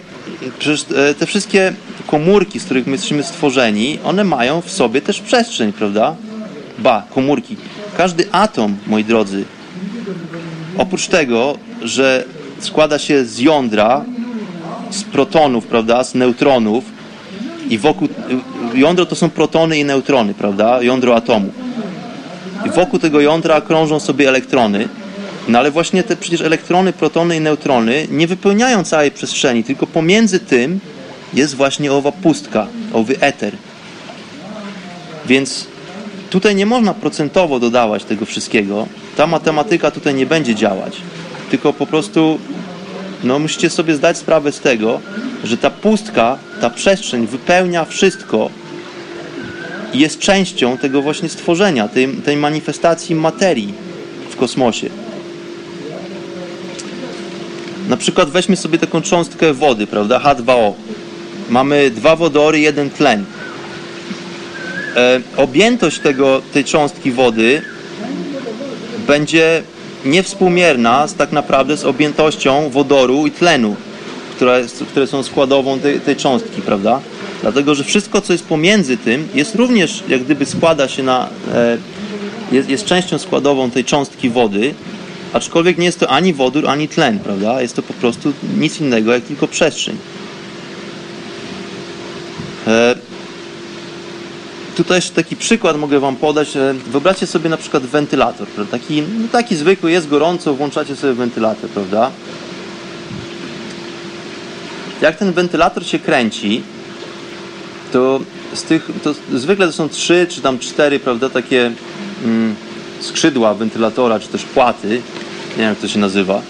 przecież e, te wszystkie komórki, z których my jesteśmy stworzeni, one mają w sobie też przestrzeń, prawda? Ba, komórki. Każdy atom, moi drodzy, oprócz tego, że składa się z jądra, z protonów, prawda, z neutronów i wokół jądro to są protony i neutrony, prawda, jądro atomu. I wokół tego jądra krążą sobie elektrony No ale właśnie te przecież elektrony, protony i neutrony nie wypełniają całej przestrzeni, tylko pomiędzy tym jest właśnie owa pustka, owy eter. Więc tutaj nie można procentowo dodawać tego wszystkiego. Ta matematyka tutaj nie będzie działać. Tylko po prostu no, musicie sobie zdać sprawę z tego, że ta pustka, ta przestrzeń wypełnia wszystko i jest częścią tego właśnie stworzenia, tej, tej manifestacji materii w kosmosie. Na przykład weźmy sobie taką cząstkę wody, prawda? H2O. Mamy dwa wodory, jeden tlen. E, objętość tego, tej cząstki wody będzie niewspółmierna z, tak naprawdę z objętością wodoru i tlenu, które, które są składową tej, tej cząstki, prawda? Dlatego, że wszystko, co jest pomiędzy tym, jest również, jak gdyby składa się na, e, jest, jest częścią składową tej cząstki wody, aczkolwiek nie jest to ani wodór, ani tlen, prawda? Jest to po prostu nic innego, jak tylko przestrzeń. Tutaj jeszcze taki przykład mogę Wam podać. Wyobraźcie sobie na przykład wentylator. Taki, no taki zwykły, jest gorąco, włączacie sobie wentylator, prawda? Jak ten wentylator się kręci, to z tych, to zwykle to są trzy czy tam cztery, prawda, takie mm, skrzydła wentylatora, czy też płaty, nie wiem jak to się nazywa.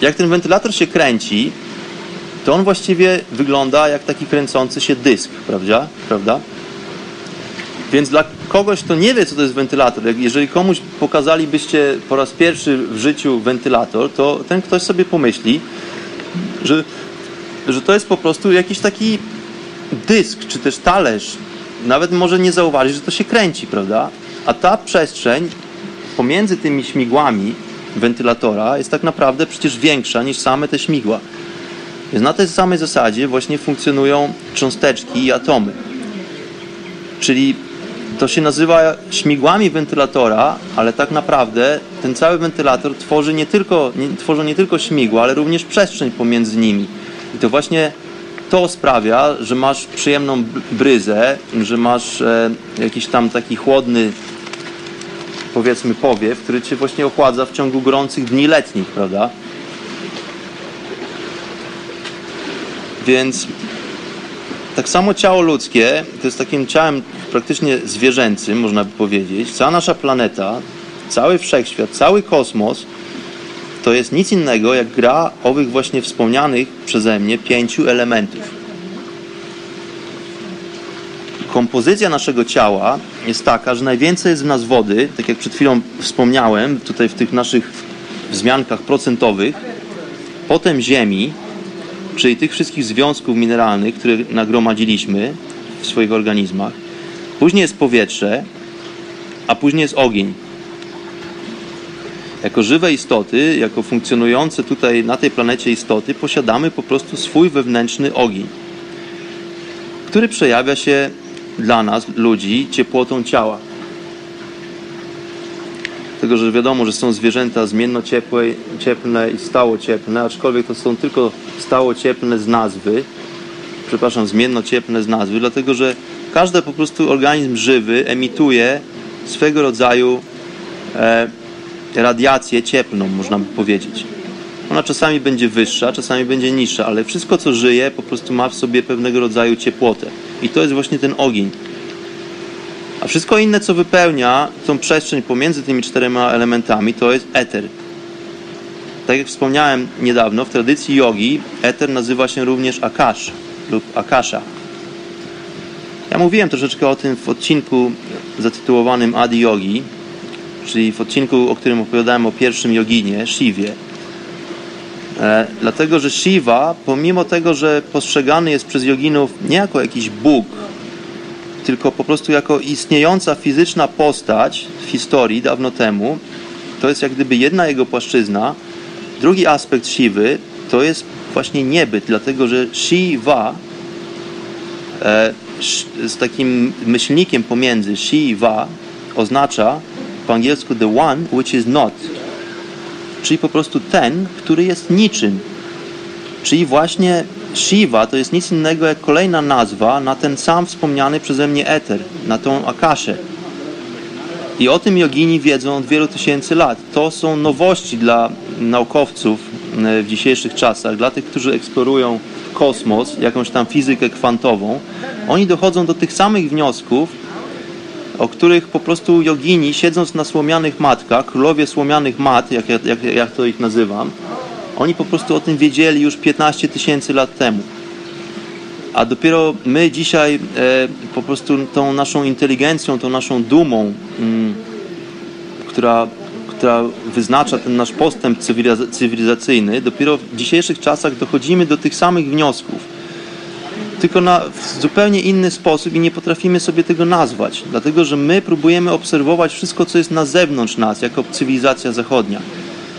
Jak ten wentylator się kręci, to on właściwie wygląda jak taki kręcący się dysk, prawda? prawda? Więc dla kogoś, kto nie wie, co to jest wentylator, jeżeli komuś pokazalibyście po raz pierwszy w życiu wentylator, to ten ktoś sobie pomyśli, że, że to jest po prostu jakiś taki dysk, czy też talerz. Nawet może nie zauważyć, że to się kręci, prawda? A ta przestrzeń pomiędzy tymi śmigłami wentylatora jest tak naprawdę przecież większa niż same te śmigła. Więc na tej samej zasadzie właśnie funkcjonują cząsteczki i atomy. Czyli to się nazywa śmigłami wentylatora, ale tak naprawdę ten cały wentylator tworzy nie tylko, nie, nie tylko śmigła, ale również przestrzeń pomiędzy nimi. I to właśnie to sprawia, że masz przyjemną bryzę, że masz e, jakiś tam taki chłodny powiedzmy powiew, który cię właśnie ochładza w ciągu gorących dni letnich, prawda? Więc tak samo ciało ludzkie to jest takim ciałem praktycznie zwierzęcym, można by powiedzieć. Cała nasza planeta, cały wszechświat, cały kosmos to jest nic innego jak gra owych właśnie wspomnianych przeze mnie pięciu elementów. Kompozycja naszego ciała jest taka, że najwięcej jest w nas wody, tak jak przed chwilą wspomniałem, tutaj w tych naszych wzmiankach procentowych, potem ziemi, czyli tych wszystkich związków mineralnych, które nagromadziliśmy w swoich organizmach. Później jest powietrze, a później jest ogień. Jako żywe istoty, jako funkcjonujące tutaj na tej planecie istoty, posiadamy po prostu swój wewnętrzny ogień, który przejawia się dla nas, ludzi, ciepłotą ciała. Tego, że wiadomo, że są zwierzęta zmienno ciepłe, i stało cieplne, aczkolwiek to są tylko stało cieplne z nazwy, przepraszam, zmienno cieplne z nazwy, dlatego że każdy po prostu organizm żywy emituje swego rodzaju e, radiację cieplną, można by powiedzieć. Ona czasami będzie wyższa, czasami będzie niższa, ale wszystko co żyje po prostu ma w sobie pewnego rodzaju ciepłotę. I to jest właśnie ten ogień. A wszystko inne, co wypełnia tą przestrzeń pomiędzy tymi czterema elementami, to jest eter. Tak jak wspomniałem niedawno, w tradycji jogi eter nazywa się również akash lub akasha. Ja mówiłem troszeczkę o tym w odcinku zatytułowanym Adi Yogi, czyli w odcinku, o którym opowiadałem o pierwszym joginie, Shiwie. E, dlatego, że Shiva, pomimo tego, że postrzegany jest przez joginów nie jako jakiś Bóg, tylko po prostu jako istniejąca fizyczna postać w historii dawno temu, to jest jak gdyby jedna jego płaszczyzna. Drugi aspekt Siwy to jest właśnie niebyt, dlatego że Shiva e, z takim myślnikiem pomiędzy Shiva oznacza po angielsku the one which is not, czyli po prostu ten, który jest niczym. Czyli właśnie Shiva to jest nic innego jak kolejna nazwa na ten sam wspomniany przeze mnie eter, na tą akaszę. I o tym jogini wiedzą od wielu tysięcy lat. To są nowości dla naukowców e, w dzisiejszych czasach, dla tych, którzy eksplorują kosmos, jakąś tam fizykę kwantową. Oni dochodzą do tych samych wniosków, o których po prostu jogini, siedząc na słomianych matkach, królowie słomianych mat, jak, jak, jak to ich nazywam, oni po prostu o tym wiedzieli już 15 tysięcy lat temu. A dopiero my dzisiaj e, po prostu tą naszą inteligencją, tą naszą dumą, mm, która, która wyznacza ten nasz postęp cywilizacyjny, dopiero w dzisiejszych czasach dochodzimy do tych samych wniosków. Tylko na, w zupełnie inny sposób i nie potrafimy sobie tego nazwać. Dlatego, że my próbujemy obserwować wszystko, co jest na zewnątrz nas, jako cywilizacja zachodnia.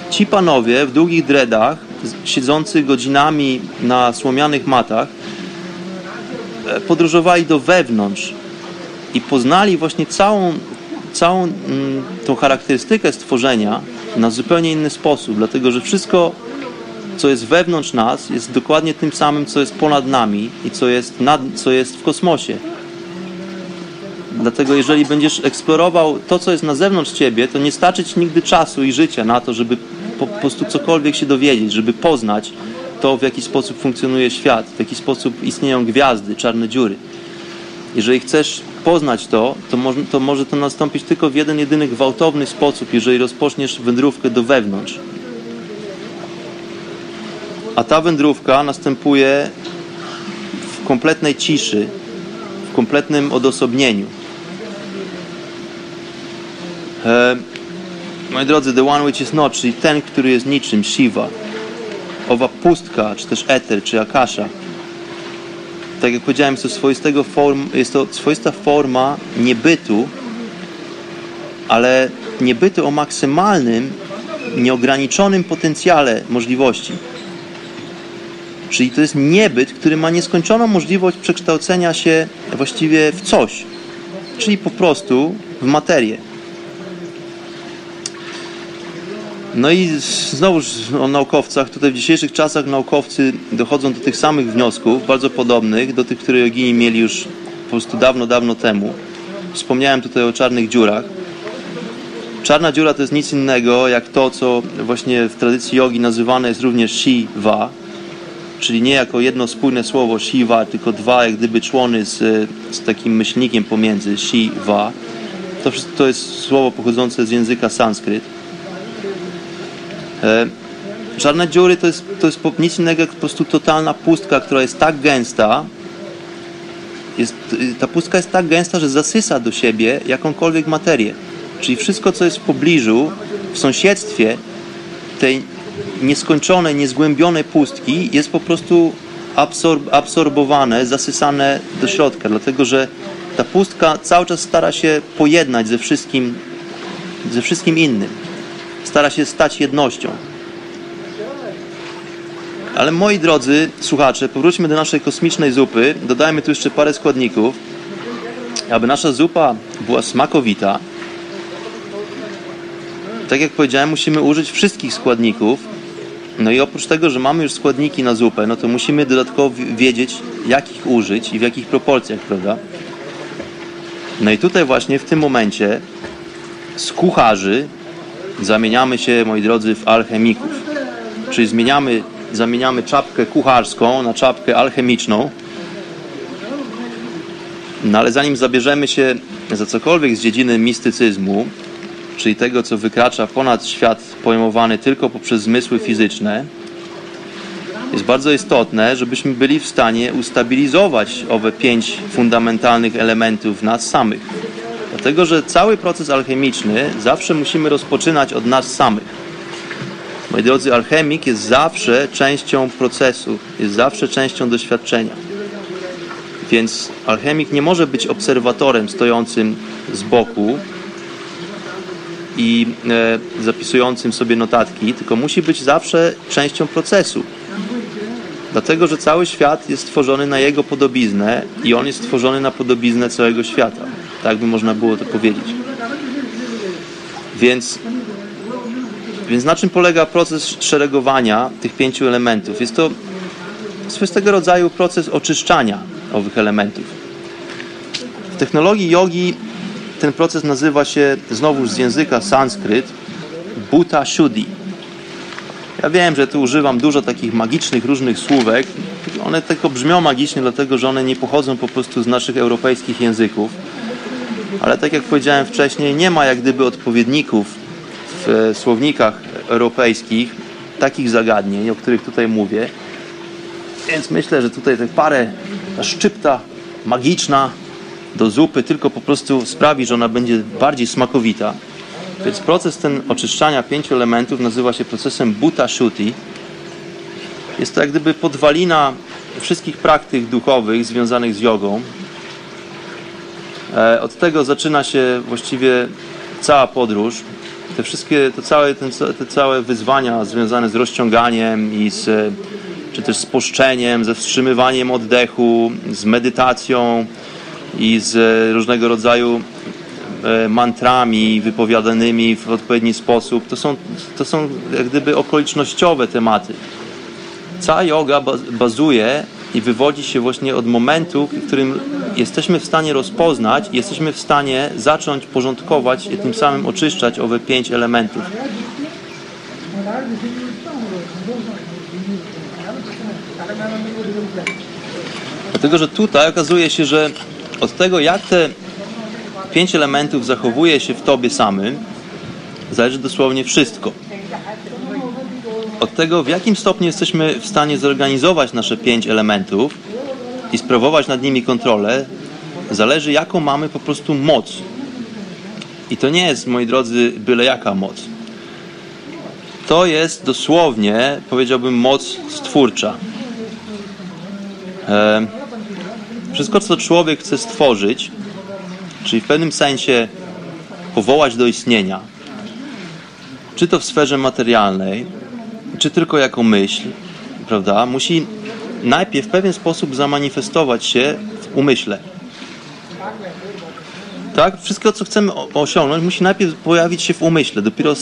Ci panowie w długich dreadach, siedzący godzinami na słomianych matach, e, podróżowali do wewnątrz i poznali właśnie całą, całą mm, tą charakterystykę stworzenia na zupełnie inny sposób, dlatego że wszystko, co jest wewnątrz nas, jest dokładnie tym samym, co jest ponad nami i co jest, nad, co jest w kosmosie. Dlatego jeżeli będziesz eksplorował to, co jest na zewnątrz ciebie, to nie starczy ci nigdy czasu i życia na to, żeby po, po prostu cokolwiek się dowiedzieć, żeby poznać to, w jaki sposób funkcjonuje świat, w jaki sposób istnieją gwiazdy, czarne dziury. Jeżeli chcesz poznać to, to, mo to może to nastąpić tylko w jeden, jedyny gwałtowny sposób, jeżeli rozpoczniesz wędrówkę do wewnątrz. A ta wędrówka następuje w kompletnej ciszy, w kompletnym odosobnieniu. E, moi drodzy, the one which is not, czyli ten, który jest niczym, Shiva, owa pustka, czy też eter, czy akasha, tak jak powiedziałem, jest to, swoistego form, jest to swoista forma niebytu, ale niebytu o maksymalnym, nieograniczonym potencjale możliwości. Czyli to jest niebyt, który ma nieskończoną możliwość przekształcenia się właściwie w coś, czyli po prostu w materię. No i znowu o naukowcach. Tutaj w dzisiejszych czasach naukowcy dochodzą do tych samych wniosków, bardzo podobnych do tych, które jogini mieli już po prostu dawno, dawno temu. Wspomniałem tutaj o czarnych dziurach. Czarna dziura to jest nic innego jak to, co właśnie w tradycji jogi nazywane jest również Shiva, czyli nie jako jedno spójne słowo Shiva, tylko dwa jak gdyby człony z, z takim myślnikiem pomiędzy Shiva. To, to jest słowo pochodzące z języka sanskryt. E, czarne dziury to jest, to jest nic innego jak po prostu totalna pustka, która jest tak gęsta, jest, ta pustka jest tak gęsta, że zasysa do siebie jakąkolwiek materię. Czyli wszystko, co jest w pobliżu, w sąsiedztwie tej nieskończonej, niezgłębionej pustki jest po prostu absorb, absorbowane, zasysane do środka, dlatego że ta pustka cały czas stara się pojednać ze wszystkim, ze wszystkim innym stara się stać jednością. Ale moi drodzy słuchacze, powróćmy do naszej kosmicznej zupy. Dodajmy tu jeszcze parę składników. Aby nasza zupa była smakowita, tak jak powiedziałem, musimy użyć wszystkich składników. No i oprócz tego, że mamy już składniki na zupę, no to musimy dodatkowo wiedzieć, jakich użyć i w jakich proporcjach, prawda? No i tutaj właśnie w tym momencie z kucharzy zamieniamy się, moi drodzy, w alchemików. Czyli zmieniamy, zamieniamy czapkę kucharską na czapkę alchemiczną. No ale zanim zabierzemy się za cokolwiek z dziedziny mistycyzmu, czyli tego, co wykracza ponad świat pojmowany tylko poprzez zmysły fizyczne, jest bardzo istotne, żebyśmy byli w stanie ustabilizować owe pięć fundamentalnych elementów nas samych. Dlatego, że cały proces alchemiczny zawsze musimy rozpoczynać od nas samych. Moi drodzy, alchemik jest zawsze częścią procesu, jest zawsze częścią doświadczenia. Więc alchemik nie może być obserwatorem stojącym z boku i e, zapisującym sobie notatki, tylko musi być zawsze częścią procesu. Dlatego, że cały świat jest stworzony na jego podobiznę i on jest stworzony na podobiznę całego świata. Tak by można było to powiedzieć. Więc, więc na czym polega proces szeregowania tych pięciu elementów? Jest to swego rodzaju proces oczyszczania owych elementów. W technologii jogi ten proces nazywa się znowu z języka sanskryt buta shuddhi. Ja wiem, że tu używam dużo takich magicznych różnych słówek. One tylko brzmią magicznie, dlatego że one nie pochodzą po prostu z naszych europejskich języków. Ale tak jak powiedziałem wcześniej, nie ma jak gdyby odpowiedników w słownikach europejskich takich zagadnień, o których tutaj mówię. Więc myślę, że tutaj te parę, ta szczypta magiczna do zupy tylko po prostu sprawi, że ona będzie bardziej smakowita. Więc proces ten oczyszczania pięciu elementów nazywa się procesem Buta Shuti. Jest to jak gdyby podwalina wszystkich praktyk duchowych związanych z jogą. E, od tego zaczyna się właściwie cała podróż. Te wszystkie, to całe, te całe wyzwania związane z rozciąganiem i z, czy też z ze wstrzymywaniem oddechu, z medytacją i z różnego rodzaju E, mantrami wypowiadanymi w odpowiedni sposób. To są, to są jak gdyby okolicznościowe tematy. Cała yoga bazuje i wywodzi się właśnie od momentu, w którym jesteśmy w stanie rozpoznać jesteśmy w stanie zacząć porządkować i tym samym oczyszczać owe pięć elementów. Dlatego, że tutaj okazuje się, że od tego, jak te pięć elementów zachowuje się w tobie samym, zależy dosłownie wszystko. Od tego, w jakim stopniu jesteśmy w stanie zorganizować nasze pięć elementów i sprawować nad nimi kontrolę, zależy, jaką mamy po prostu moc. I to nie jest, moi drodzy, byle jaka moc. To jest dosłownie, powiedziałbym, moc stwórcza. Wszystko, co człowiek chce stworzyć, czyli w pewnym sensie powołać do istnienia, czy to w sferze materialnej, czy tylko jako myśl, prawda, musi najpierw w pewien sposób zamanifestować się w umyśle. Tak? Wszystko, co chcemy osiągnąć, musi najpierw pojawić się w umyśle. Dopiero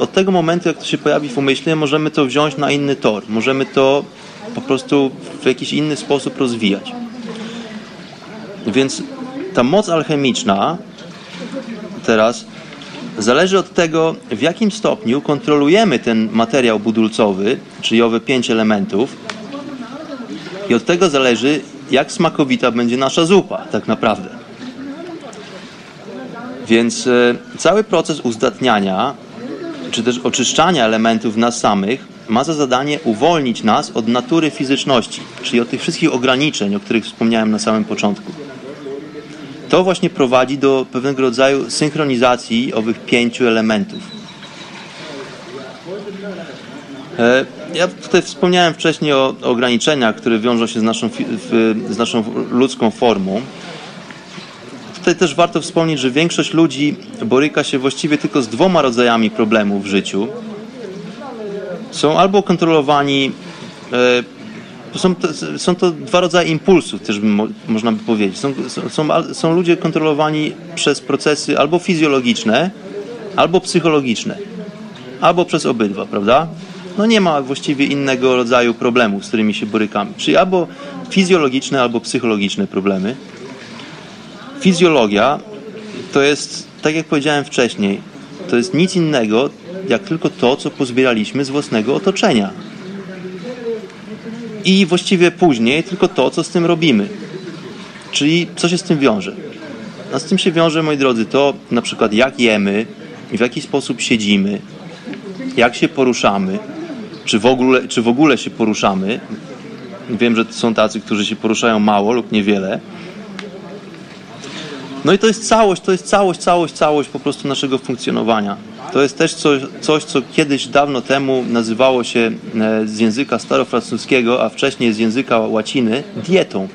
od tego momentu, jak to się pojawi w umyśle, możemy to wziąć na inny tor. Możemy to po prostu w jakiś inny sposób rozwijać. Więc ta moc alchemiczna teraz zależy od tego, w jakim stopniu kontrolujemy ten materiał budulcowy, czyli owe pięć elementów. I od tego zależy, jak smakowita będzie nasza zupa, tak naprawdę. Więc e, cały proces uzdatniania, czy też oczyszczania elementów nas samych, ma za zadanie uwolnić nas od natury fizyczności, czyli od tych wszystkich ograniczeń, o których wspomniałem na samym początku to właśnie prowadzi do pewnego rodzaju synchronizacji owych pięciu elementów. E, ja tutaj wspomniałem wcześniej o ograniczeniach, które wiążą się z naszą, z naszą ludzką formą. Tutaj też warto wspomnieć, że większość ludzi boryka się właściwie tylko z dwoma rodzajami problemów w życiu. Są albo kontrolowani e, są, to, są to dwa rodzaje impulsów, też można by powiedzieć. Są, są, są ludzie kontrolowani przez procesy albo fizjologiczne, albo psychologiczne, albo przez obydwa, prawda? No nie ma właściwie innego rodzaju problemów, z którymi się borykamy. Czyli albo fizjologiczne, albo psychologiczne problemy. Fizjologia to jest, tak jak powiedziałem wcześniej, to jest nic innego, jak tylko to, co pozbieraliśmy z własnego otoczenia i właściwie później tylko to, co z tym robimy. Czyli co się z tym wiąże? A z tym się wiąże, moi drodzy, to na przykład jak jemy, w jaki sposób siedzimy, jak się poruszamy, czy w ogóle, czy w ogóle się poruszamy. Wiem, że są tacy, którzy się poruszają mało lub niewiele. No i to jest całość, to jest całość, całość, całość po prostu naszego funkcjonowania. To jest też coś, coś, co kiedyś dawno temu nazywało się e, z języka starofrancuskiego, a wcześniej z języka łaciny dietą.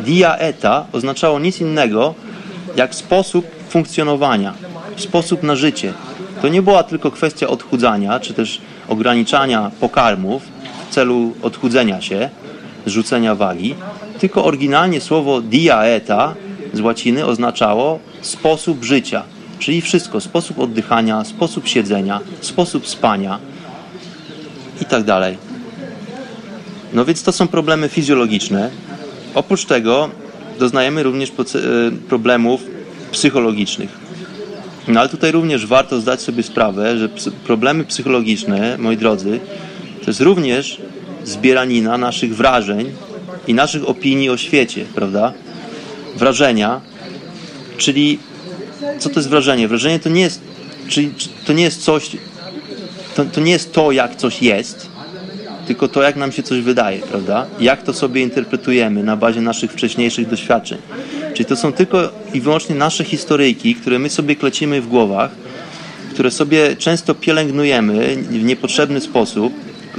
Dia eta oznaczało nic innego jak sposób funkcjonowania, sposób na życie. To nie była tylko kwestia odchudzania, czy też ograniczania pokarmów w celu odchudzenia się, zrzucenia wagi, tylko oryginalnie słowo dia eta z łaciny oznaczało sposób życia, czyli wszystko, sposób oddychania, sposób siedzenia, sposób spania i tak dalej. No więc to są problemy fizjologiczne. Oprócz tego doznajemy również e, problemów psychologicznych. No ale tutaj również warto zdać sobie sprawę, że problemy psychologiczne, moi drodzy, to jest również zbieranina naszych wrażeń i naszych opinii o świecie, prawda? Wrażenia, czyli co to jest wrażenie? Wrażenie to nie jest, czyli to nie jest coś, to, to nie jest to, jak coś jest, tylko to, jak nam się coś wydaje, prawda? Jak to sobie interpretujemy na bazie naszych wcześniejszych doświadczeń. Czyli to są tylko i wyłącznie nasze historyjki, które my sobie klecimy w głowach, które sobie często pielęgnujemy w niepotrzebny sposób,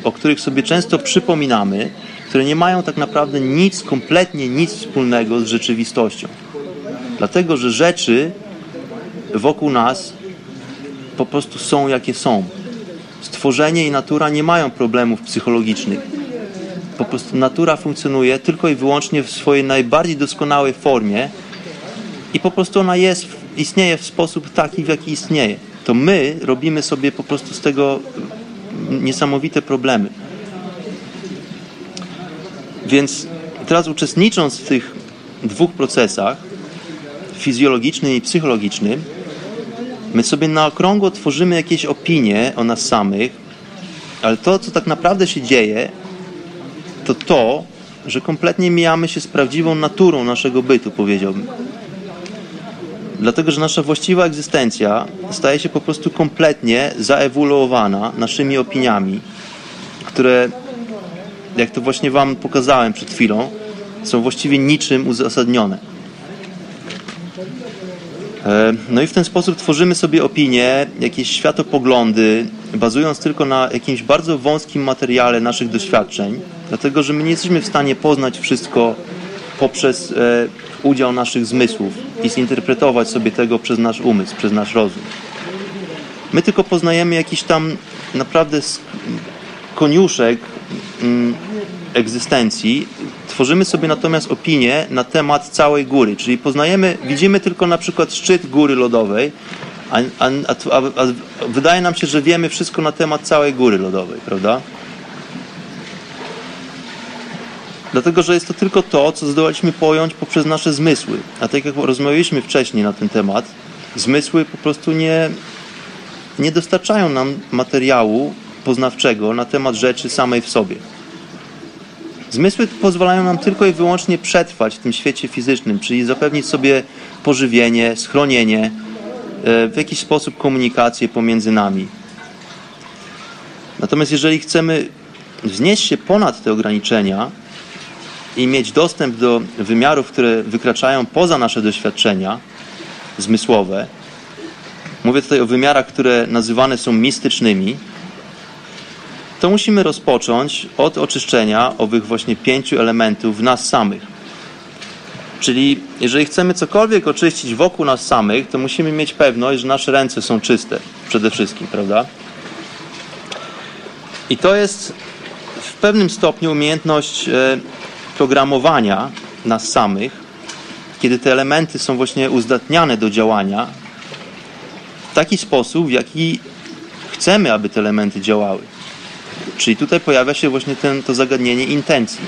o których sobie często przypominamy, które nie mają tak naprawdę nic, kompletnie nic wspólnego z rzeczywistością. Dlatego, że rzeczy wokół nas po prostu są jakie są. Stworzenie i natura nie mają problemów psychologicznych. Po prostu natura funkcjonuje tylko i wyłącznie w swojej najbardziej doskonałej formie i po prostu ona jest, istnieje w sposób taki, w jaki istnieje. To my robimy sobie po prostu z tego niesamowite problemy. Więc teraz uczestnicząc w tych dwóch procesach, fizjologicznym i psychologicznym, my sobie na okrągło tworzymy jakieś opinie o nas samych, ale to, co tak naprawdę się dzieje, to to, że kompletnie mijamy się z prawdziwą naturą naszego bytu, powiedziałbym. Dlatego, że nasza właściwa egzystencja staje się po prostu kompletnie zaewoluowana naszymi opiniami, które, jak to właśnie Wam pokazałem przed chwilą, są właściwie niczym uzasadnione. E, no i w ten sposób tworzymy sobie opinie, jakieś światopoglądy, bazując tylko na jakimś bardzo wąskim materiale naszych doświadczeń, dlatego że my nie jesteśmy w stanie poznać wszystko poprzez e, udział naszych zmysłów i zinterpretować sobie tego przez nasz umysł, przez nasz rozum. My tylko poznajemy jakiś tam naprawdę koniuszek mm, egzystencji, tworzymy sobie natomiast opinię na temat całej góry, czyli poznajemy, widzimy tylko na przykład szczyt góry lodowej, a, a, a, a wydaje nam się, że wiemy wszystko na temat całej góry lodowej, prawda? Dlatego, że jest to tylko to, co zdołaliśmy pojąć poprzez nasze zmysły. A tak jak rozmawialiśmy wcześniej na ten temat, zmysły po prostu nie, nie dostarczają nam materiału poznawczego na temat rzeczy samej w sobie. Zmysły pozwalają nam tylko i wyłącznie przetrwać w tym świecie fizycznym, czyli zapewnić sobie pożywienie, schronienie, e, w jakiś sposób komunikację pomiędzy nami. Natomiast jeżeli chcemy wznieść się ponad te ograniczenia i mieć dostęp do wymiarów, które wykraczają poza nasze doświadczenia zmysłowe, mówię tutaj o wymiarach, które nazywane są mistycznymi, to musimy rozpocząć od oczyszczenia owych właśnie pięciu elementów w nas samych. Czyli jeżeli chcemy cokolwiek oczyścić wokół nas samych, to musimy mieć pewność, że nasze ręce są czyste przede wszystkim, prawda? I to jest w pewnym stopniu umiejętność e, programowania nas samych, kiedy te elementy są właśnie uzdatniane do działania w taki sposób, w jaki chcemy, aby te elementy działały. Czyli tutaj pojawia się właśnie ten, to zagadnienie intencji.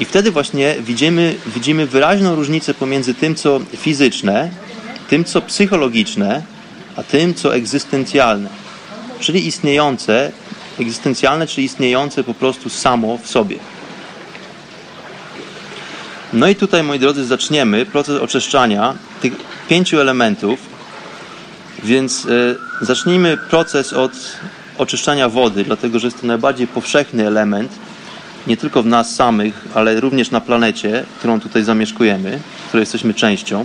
I wtedy właśnie widzimy, widzimy wyraźną różnicę pomiędzy tym, co fizyczne, tym, co psychologiczne, a tym, co egzystencjalne. Czyli istniejące, egzystencjalne, czyli istniejące po prostu samo w sobie. No i tutaj, moi drodzy, zaczniemy proces oczyszczania tych pięciu elementów. Więc y, zacznijmy proces od oczyszczania wody, dlatego że jest to najbardziej powszechny element, nie tylko w nas samych, ale również na planecie, którą tutaj zamieszkujemy, której jesteśmy częścią.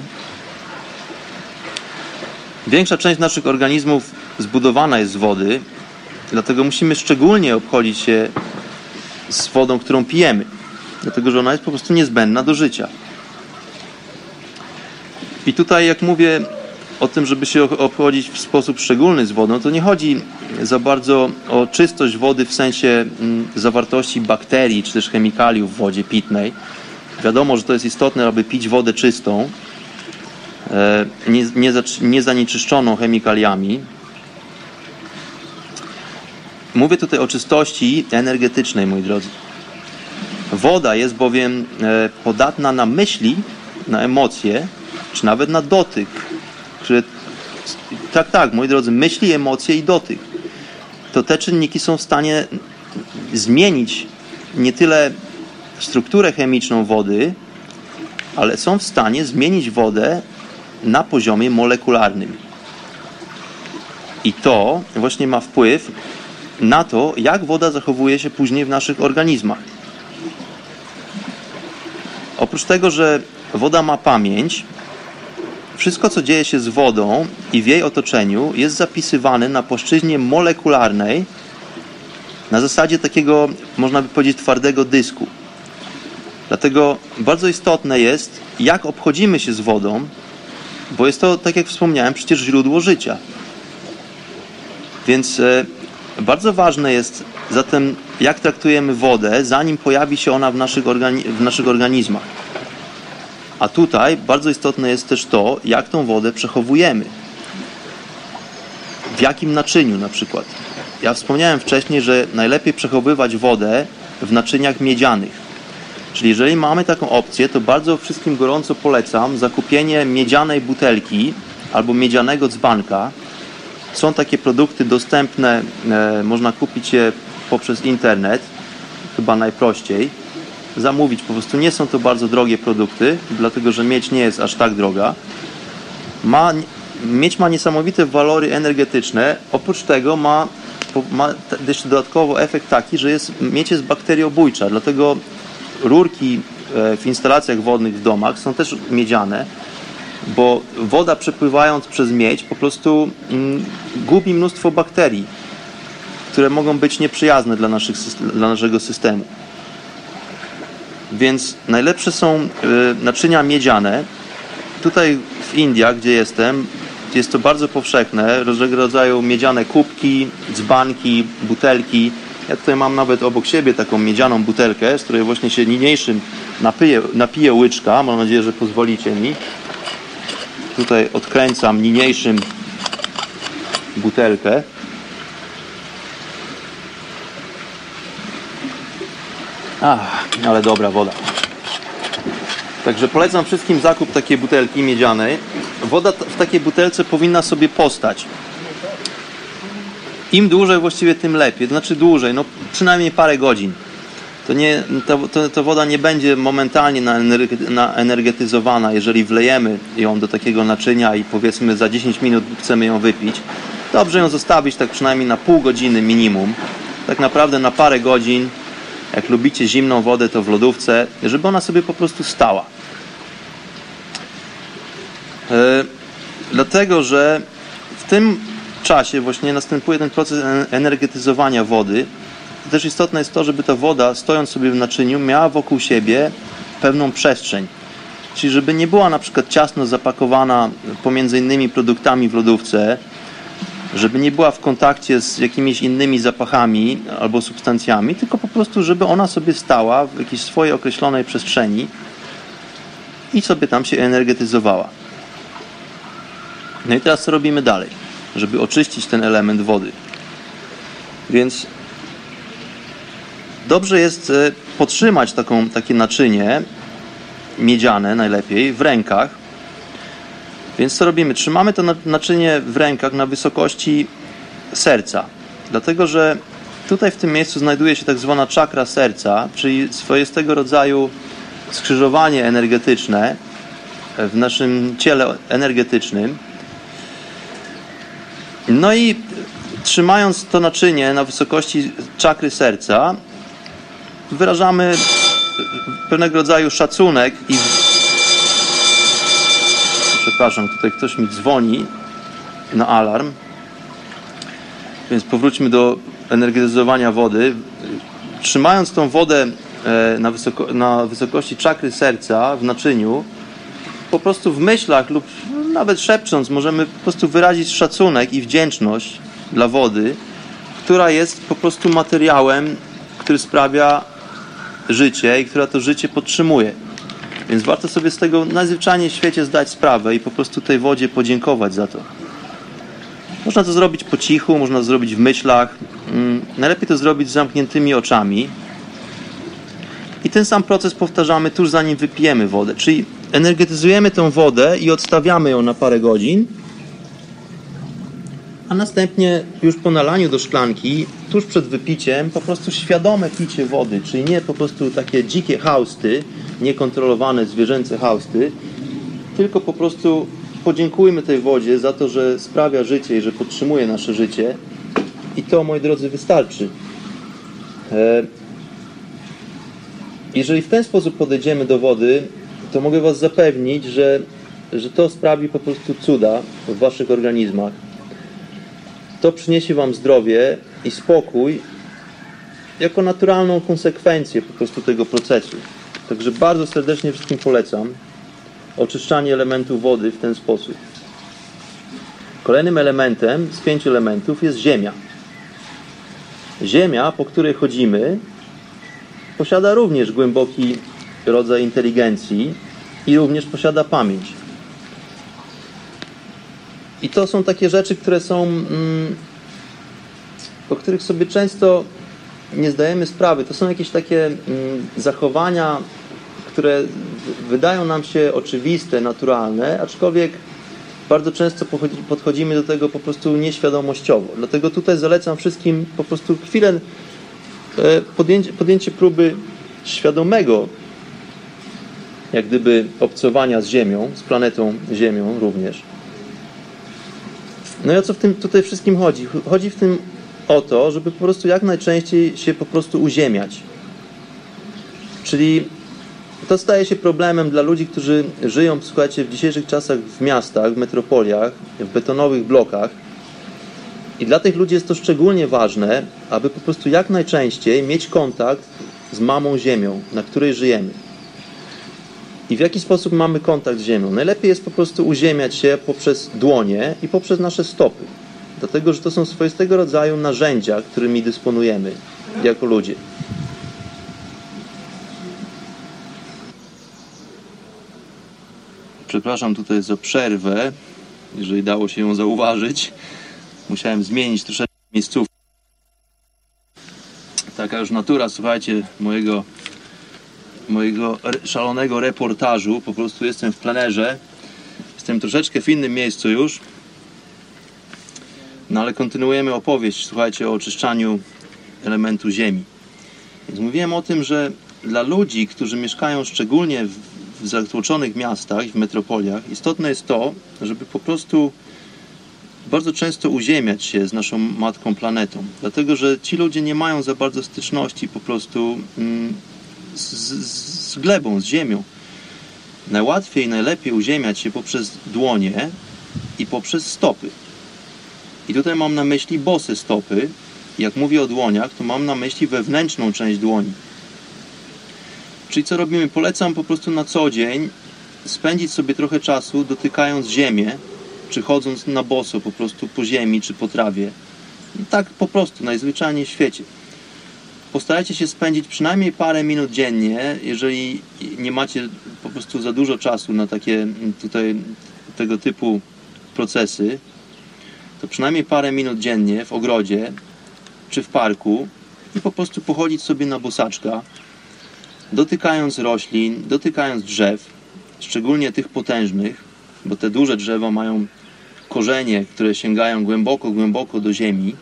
Większa część naszych organizmów zbudowana jest z wody, dlatego musimy szczególnie obchodzić się z wodą, którą pijemy, dlatego że ona jest po prostu niezbędna do życia. I tutaj, jak mówię, o tym, żeby się obchodzić w sposób szczególny z wodą, to nie chodzi za bardzo o czystość wody w sensie mm, zawartości bakterii czy też chemikaliów w wodzie pitnej. Wiadomo, że to jest istotne, aby pić wodę czystą, e, nie, nie, nie zanieczyszczoną chemikaliami. Mówię tutaj o czystości energetycznej, moi drodzy. Woda jest bowiem e, podatna na myśli, na emocje, czy nawet na dotyk, które Tak, tak, moi drodzy, myśli, emocje i dotyk. To te czynniki są w stanie zmienić nie tyle strukturę chemiczną wody, ale są w stanie zmienić wodę na poziomie molekularnym. I to właśnie ma wpływ na to, jak woda zachowuje się później w naszych organizmach. Oprócz tego, że woda ma pamięć, wszystko, co dzieje się z wodą i w jej otoczeniu, jest zapisywane na płaszczyźnie molekularnej, na zasadzie takiego, można by powiedzieć, twardego dysku. Dlatego bardzo istotne jest, jak obchodzimy się z wodą, bo jest to, tak jak wspomniałem, przecież źródło życia. Więc e, bardzo ważne jest zatem, jak traktujemy wodę, zanim pojawi się ona w naszych, organi w naszych organizmach. A tutaj bardzo istotne jest też to, jak tą wodę przechowujemy. W jakim naczyniu na przykład. Ja wspomniałem wcześniej, że najlepiej przechowywać wodę w naczyniach miedzianych. Czyli jeżeli mamy taką opcję, to bardzo wszystkim gorąco polecam zakupienie miedzianej butelki albo miedzianego dzbanka. Są takie produkty dostępne, e, można kupić je poprzez internet, chyba najprościej. Zamówić po prostu nie są to bardzo drogie produkty, dlatego że miedź nie jest aż tak droga. Ma, miedź ma niesamowite walory energetyczne, oprócz tego ma, ma jeszcze dodatkowo efekt taki, że jest, miedź jest bakteriobójcza, dlatego rurki e, w instalacjach wodnych w domach są też miedziane, bo woda przepływając przez miedź po prostu mm, gubi mnóstwo bakterii, które mogą być nieprzyjazne dla, naszych, dla naszego systemu. Więc najlepsze są e, naczynia miedziane. Tutaj w Indiach, gdzie jestem, jest to bardzo powszechne, różnego rodzaju miedziane kubki, dzbanki, butelki. Ja tutaj mam nawet obok siebie taką miedzianą butelkę, z której właśnie się niniejszym napiję, napiję łyczka. Mam nadzieję, że pozwolicie mi. Tutaj odkręcam niniejszym butelkę. Ach, ale dobra woda. Także polecam wszystkim zakup takiej butelki miedzianej. Woda w takiej butelce powinna sobie postać. Im dłużej właściwie tym lepiej, znaczy dłużej, no przynajmniej parę godzin. To, nie, to, to, to woda nie będzie momentalnie naenergetyzowana, jeżeli wlejemy ją do takiego naczynia i powiedzmy za 10 minut chcemy ją wypić. Dobrze ją zostawić tak przynajmniej na pół godziny minimum. Tak naprawdę na parę godzin jak lubicie zimną wodę, to w lodówce, żeby ona sobie po prostu stała. Yy, dlatego, że w tym czasie właśnie następuje ten proces energetyzowania wody. Też istotne jest to, żeby ta woda, stojąc sobie w naczyniu, miała wokół siebie pewną przestrzeń. Czyli żeby nie była na przykład ciasno zapakowana pomiędzy innymi produktami w lodówce, żeby nie była w kontakcie z jakimiś innymi zapachami albo substancjami, tylko po prostu, żeby ona sobie stała w jakiejś swojej określonej przestrzeni i sobie tam się energetyzowała. No i teraz co robimy dalej, żeby oczyścić ten element wody? Więc dobrze jest e, podtrzymać taką, takie naczynie miedziane najlepiej w rękach, więc co robimy? Trzymamy to naczynie w rękach na wysokości serca, dlatego że tutaj w tym miejscu znajduje się tak zwana czakra serca, czyli swoistego rodzaju skrzyżowanie energetyczne w naszym ciele energetycznym. No i trzymając to naczynie na wysokości czakry serca, wyrażamy pewnego rodzaju szacunek i przepraszam, tutaj ktoś mi dzwoni na alarm. Więc powróćmy do energetyzowania wody. Trzymając tą wodę e, na, wysoko, na wysokości czakry serca w naczyniu, po prostu w myślach lub nawet szepcząc możemy po prostu wyrazić szacunek i wdzięczność dla wody, która jest po prostu materiałem, który sprawia życie i która to życie podtrzymuje. Więc warto sobie z tego najzwyczajniej w świecie zdać sprawę i po prostu tej wodzie podziękować za to. Można to zrobić po cichu, można to zrobić w myślach. Mm, najlepiej to zrobić z zamkniętymi oczami. I ten sam proces powtarzamy tuż zanim wypijemy wodę. Czyli energetyzujemy tą wodę i odstawiamy ją na parę godzin. A następnie już po nalaniu do szklanki, tuż przed wypiciem, po prostu świadome picie wody, czyli nie po prostu takie dzikie hausty, niekontrolowane zwierzęce hausty, tylko po prostu podziękujmy tej wodzie za to, że sprawia życie i że podtrzymuje nasze życie. I to, moi drodzy, wystarczy. E, jeżeli w ten sposób podejdziemy do wody, to mogę Was zapewnić, że, że to sprawi po prostu cuda w Waszych organizmach. To przyniesie Wam zdrowie i spokój jako naturalną konsekwencję po prostu tego procesu. Także bardzo serdecznie wszystkim polecam oczyszczanie elementów wody w ten sposób. Kolejnym elementem z pięciu elementów jest ziemia. Ziemia, po której chodzimy, posiada również głęboki rodzaj inteligencji i również posiada pamięć. I to są takie rzeczy, które są, mm, o których sobie często nie zdajemy sprawy. To są jakieś takie mm, zachowania, które wydają nam się oczywiste, naturalne, aczkolwiek bardzo często podchodzimy do tego po prostu nieświadomościowo. Dlatego tutaj zalecam wszystkim po prostu chwilę e, podjęcie, podjęcie próby świadomego jak gdyby obcowania z Ziemią, z planetą Ziemią również. No i o co w tym tutaj wszystkim chodzi? Chodzi w tym o to, żeby po prostu jak najczęściej się po prostu uziemiać. Czyli to staje się problemem dla ludzi, którzy żyją, słuchajcie, w dzisiejszych czasach w miastach, w metropoliach, w betonowych blokach. I dla tych ludzi jest to szczególnie ważne, aby po prostu jak najczęściej mieć kontakt z mamą ziemią, na której żyjemy. I w jaki sposób mamy kontakt z ziemią? Najlepiej jest po prostu uziemiać się poprzez dłonie i poprzez nasze stopy. Dlatego, że to są swoistego rodzaju narzędzia, którymi dysponujemy jako ludzie. Przepraszam tutaj za przerwę, jeżeli dało się ją zauważyć. Musiałem zmienić troszeczkę miejsców. Taka już natura, słuchajcie, mojego, mojego szalonego reportażu. Po prostu jestem w plenerze. Jestem troszeczkę w innym miejscu już. No ale kontynuujemy opowieść, słuchajcie, o oczyszczaniu elementu ziemi. Więc mówiłem o tym, że dla ludzi, którzy mieszkają szczególnie w w zatłoczonych miastach w metropoliach istotne jest to, żeby po prostu bardzo często uziemiać się z naszą matką planetą, dlatego że ci ludzie nie mają za bardzo styczności po prostu mm, z, z glebą, z ziemią. Najłatwiej, najlepiej uziemiać się poprzez dłonie i poprzez stopy. I tutaj mam na myśli bose stopy. Jak mówię o dłoniach, to mam na myśli wewnętrzną część dłoni Czyli co robimy? Polecam po prostu na co dzień spędzić sobie trochę czasu dotykając ziemię, czy chodząc na boso po prostu po ziemi czy po trawie. Tak po prostu, najzwyczajniej w świecie. Postarajcie się spędzić przynajmniej parę minut dziennie, jeżeli nie macie po prostu za dużo czasu na takie tutaj tego typu procesy, to przynajmniej parę minut dziennie w ogrodzie czy w parku i po prostu pochodzić sobie na bosaczka, dotykając roślin, dotykając drzew, szczególnie tych potężnych, bo te duże drzewa mają korzenie, które sięgają głęboko, głęboko do ziemi.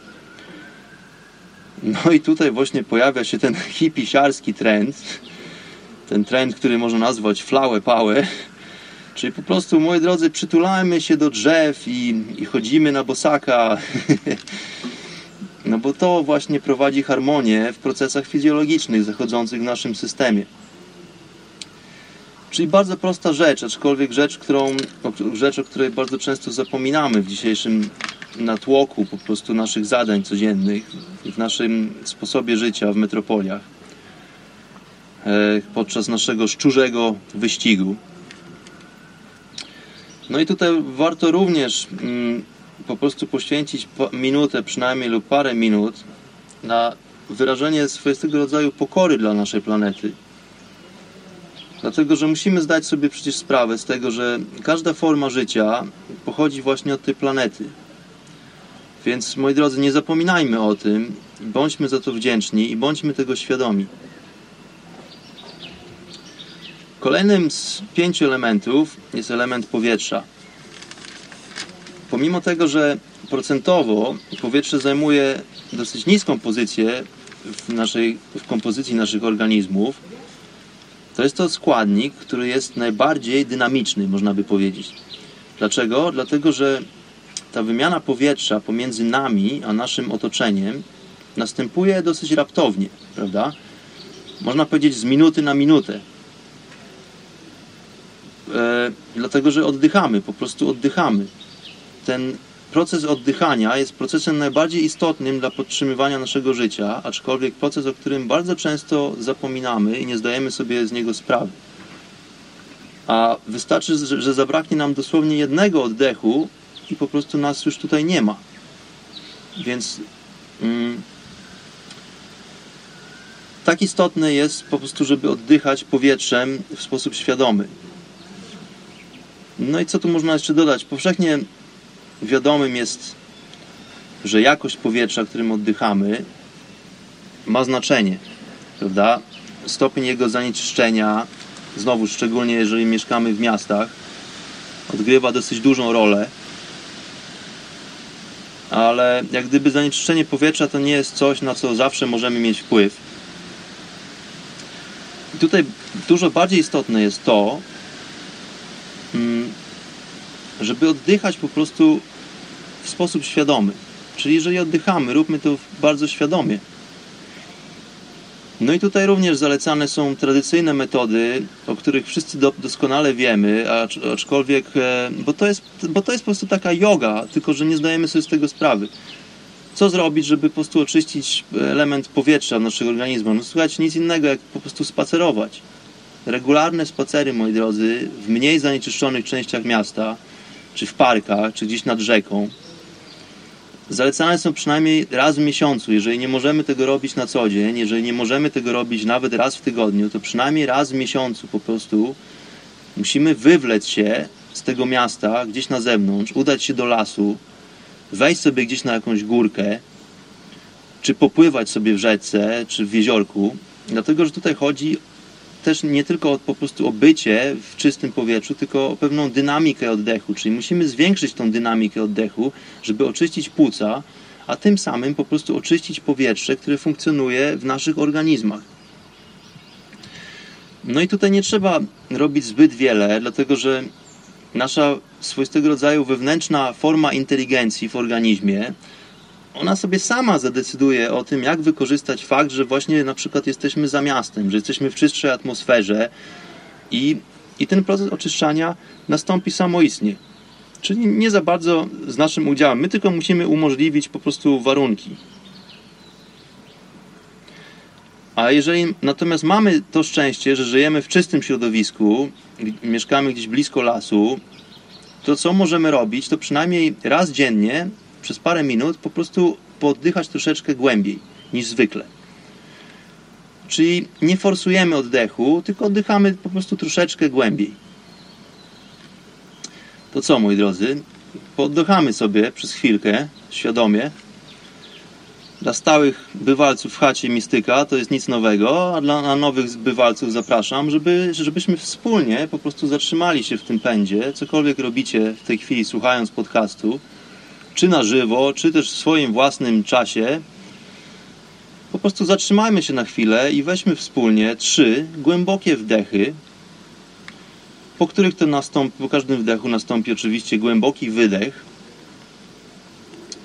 No i tutaj właśnie pojawia się ten hipisiarski trend, ten trend, który można nazwać flower power, czyli po prostu, moi drodzy, przytulamy się do drzew i, i chodzimy na bosaka. No bo to właśnie prowadzi harmonię w procesach fizjologicznych zachodzących w naszym systemie. Czyli bardzo prosta rzecz, aczkolwiek rzecz, którą, rzecz, o której bardzo często zapominamy w dzisiejszym natłoku po prostu naszych zadań codziennych, w naszym sposobie życia w metropoliach, e, podczas naszego szczurzego wyścigu. No i tutaj warto również mm, po prostu poświęcić minutę przynajmniej lub parę minut na wyrażenie swojego rodzaju pokory dla naszej planety. Dlatego, że musimy zdać sobie przecież sprawę z tego, że każda forma życia pochodzi właśnie od tej planety. Więc moi drodzy, nie zapominajmy o tym, bądźmy za to wdzięczni i bądźmy tego świadomi. Kolejnym z pięciu elementów jest element powietrza pomimo tego, że procentowo powietrze zajmuje dosyć niską pozycję w, naszej, w kompozycji naszych organizmów, to jest to składnik, który jest najbardziej dynamiczny, można by powiedzieć. Dlaczego? Dlatego, że ta wymiana powietrza pomiędzy nami a naszym otoczeniem następuje dosyć raptownie, prawda? Można powiedzieć z minuty na minutę. E, dlatego, że oddychamy, po prostu oddychamy. Ten proces oddychania jest procesem najbardziej istotnym dla podtrzymywania naszego życia, aczkolwiek proces, o którym bardzo często zapominamy i nie zdajemy sobie z niego sprawy. A wystarczy, że zabraknie nam dosłownie jednego oddechu i po prostu nas już tutaj nie ma. Więc mm, tak istotne jest po prostu, żeby oddychać powietrzem w sposób świadomy. No i co tu można jeszcze dodać? Powszechnie wiadomym jest, że jakość powietrza, którym oddychamy, ma znaczenie, prawda? Stopień jego zanieczyszczenia, znowu szczególnie jeżeli mieszkamy w miastach, odgrywa dosyć dużą rolę. Ale jak gdyby zanieczyszczenie powietrza to nie jest coś, na co zawsze możemy mieć wpływ. I tutaj dużo bardziej istotne jest to, mm, żeby oddychać po prostu w sposób świadomy. Czyli jeżeli oddychamy, róbmy to bardzo świadomie. No i tutaj również zalecane są tradycyjne metody, o których wszyscy doskonale wiemy, aczkolwiek, e, bo to, jest, bo to jest po prostu taka yoga, tylko że nie zdajemy sobie z tego sprawy. Co zrobić, żeby po prostu oczyścić element powietrza naszego organizmu? No słuchajcie, nic innego jak po prostu spacerować. Regularne spacery, moi drodzy, w mniej zanieczyszczonych częściach miasta, czy w parkach, czy gdzieś nad rzeką, zalecane są przynajmniej raz w miesiącu. Jeżeli nie możemy tego robić na co dzień, jeżeli nie możemy tego robić nawet raz w tygodniu, to przynajmniej raz w miesiącu po prostu musimy wywlec się z tego miasta gdzieś na zewnątrz, udać się do lasu, wejść sobie gdzieś na jakąś górkę, czy popływać sobie w rzece, czy w jeziorku. Dlatego, że tutaj chodzi też nie tylko po prostu o bycie w czystym powietrzu, tylko o pewną dynamikę oddechu, czyli musimy zwiększyć tą dynamikę oddechu, żeby oczyścić płuca, a tym samym po prostu oczyścić powietrze, które funkcjonuje w naszych organizmach. No i tutaj nie trzeba robić zbyt wiele, dlatego że nasza swoistego rodzaju wewnętrzna forma inteligencji w organizmie ona sobie sama zadecyduje o tym, jak wykorzystać fakt, że właśnie na przykład jesteśmy za miastem, że jesteśmy w czystszej atmosferze i, i ten proces oczyszczania nastąpi samoistnie. Czyli nie za bardzo z naszym udziałem. My tylko musimy umożliwić po prostu warunki. A jeżeli natomiast mamy to szczęście, że żyjemy w czystym środowisku, mieszkamy gdzieś blisko lasu, to co możemy robić, to przynajmniej raz dziennie przez parę minut po prostu poddychać troszeczkę głębiej niż zwykle. Czyli nie forsujemy oddechu, tylko oddychamy po prostu troszeczkę głębiej. To co, moi drodzy? Poddychamy sobie przez chwilkę, świadomie. Dla stałych bywalców w chacie Mistyka to jest nic nowego, a dla nowych bywalców zapraszam, żeby, żebyśmy wspólnie po prostu zatrzymali się w tym pędzie, cokolwiek robicie w tej chwili słuchając podcastu, czy na żywo, czy też w swoim własnym czasie, po prostu zatrzymajmy się na chwilę i weźmy wspólnie trzy głębokie wdechy, po których to nastąpi, po każdym wdechu nastąpi oczywiście głęboki wydech.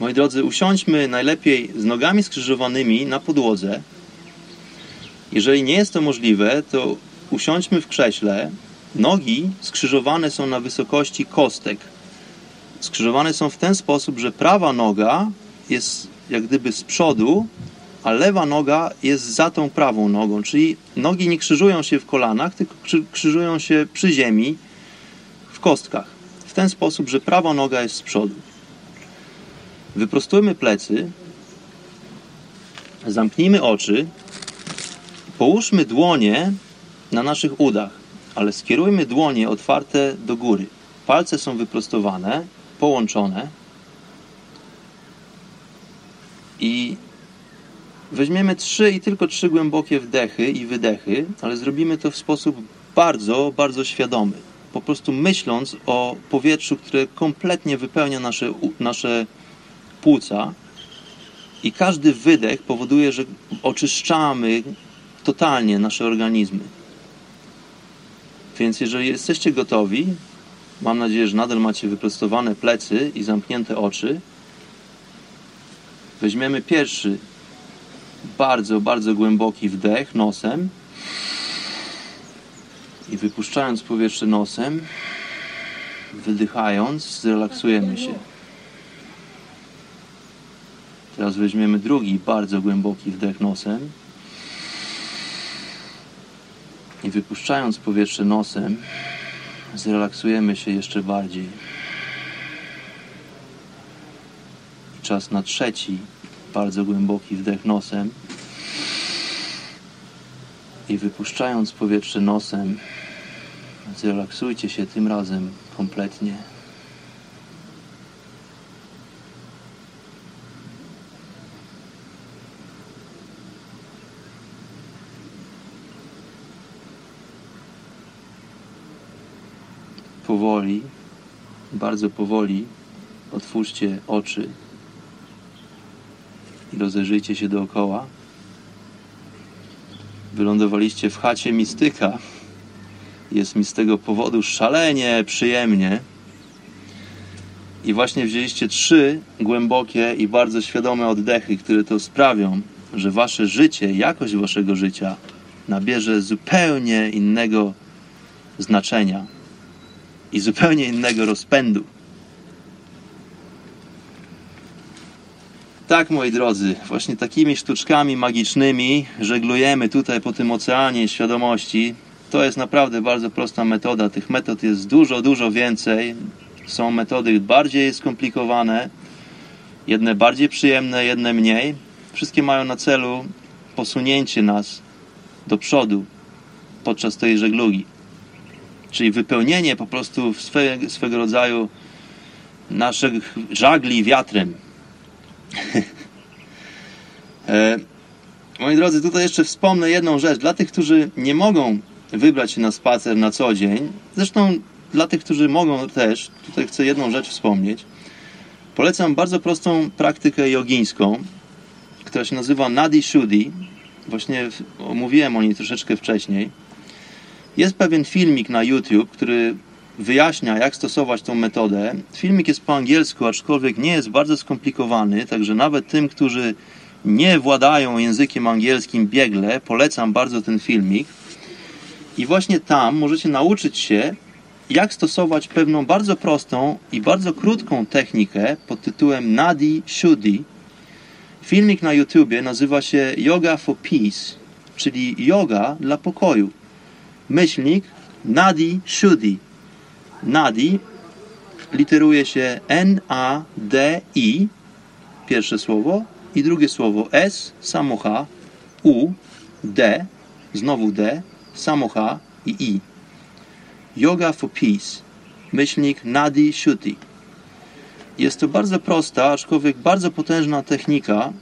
Moi drodzy, usiądźmy najlepiej z nogami skrzyżowanymi na podłodze. Jeżeli nie jest to możliwe, to usiądźmy w krześle. Nogi skrzyżowane są na wysokości kostek skrzyżowane są w ten sposób, że prawa noga jest jak gdyby z przodu, a lewa noga jest za tą prawą nogą, czyli nogi nie krzyżują się w kolanach, tylko krzyżują się przy ziemi w kostkach. W ten sposób, że prawa noga jest z przodu. Wyprostujmy plecy, zamknijmy oczy, połóżmy dłonie na naszych udach, ale skierujmy dłonie otwarte do góry. Palce są wyprostowane połączone i weźmiemy trzy i tylko trzy głębokie wdechy i wydechy, ale zrobimy to w sposób bardzo, bardzo świadomy. Po prostu myśląc o powietrzu, które kompletnie wypełnia nasze, nasze płuca i każdy wydech powoduje, że oczyszczamy totalnie nasze organizmy. Więc jeżeli jesteście gotowi, mam nadzieję, że nadal macie wyprostowane plecy i zamknięte oczy, weźmiemy pierwszy bardzo, bardzo głęboki wdech nosem i wypuszczając powietrze nosem, wydychając, zrelaksujemy się. Teraz weźmiemy drugi bardzo głęboki wdech nosem i wypuszczając powietrze nosem, zrelaksujemy się jeszcze bardziej. Czas na trzeci bardzo głęboki wdech nosem i wypuszczając powietrze nosem, zrelaksujcie się tym razem kompletnie. Powoli, bardzo powoli otwórzcie oczy i rozejrzyjcie się dookoła. Wylądowaliście w chacie mistyka. Jest mi z tego powodu szalenie przyjemnie. I właśnie wzięliście trzy głębokie i bardzo świadome oddechy, które to sprawią, że wasze życie, jakość waszego życia nabierze zupełnie innego znaczenia i zupełnie innego rozpędu. Tak, moi drodzy, właśnie takimi sztuczkami magicznymi żeglujemy tutaj po tym oceanie świadomości. To jest naprawdę bardzo prosta metoda. Tych metod jest dużo, dużo więcej. Są metody bardziej skomplikowane, jedne bardziej przyjemne, jedne mniej. Wszystkie mają na celu posunięcie nas do przodu podczas tej żeglugi. Czyli wypełnienie po prostu swego, swego rodzaju naszych żagli wiatrem. e, moi drodzy, tutaj jeszcze wspomnę jedną rzecz. Dla tych, którzy nie mogą wybrać się na spacer na co dzień, zresztą dla tych, którzy mogą też, tutaj chcę jedną rzecz wspomnieć. Polecam bardzo prostą praktykę jogińską, która się nazywa Nadi Shuddhi. Właśnie omówiłem o niej troszeczkę wcześniej. Jest pewien filmik na YouTube, który wyjaśnia, jak stosować tą metodę. Filmik jest po angielsku, aczkolwiek nie jest bardzo skomplikowany, także nawet tym, którzy nie władają językiem angielskim biegle, polecam bardzo ten filmik. I właśnie tam możecie nauczyć się, jak stosować pewną bardzo prostą i bardzo krótką technikę pod tytułem Nadi Shuddhi. Filmik na YouTubie nazywa się Yoga for Peace, czyli yoga dla pokoju. Myślnik Nadi Shuddhi. Nadi literuje się N-A-D-I, pierwsze słowo, i drugie słowo S, samo H, U, D, znowu D, samo H i I. Yoga for Peace, myślnik Nadi Shuddhi. Jest to bardzo prosta, aczkolwiek bardzo potężna technika,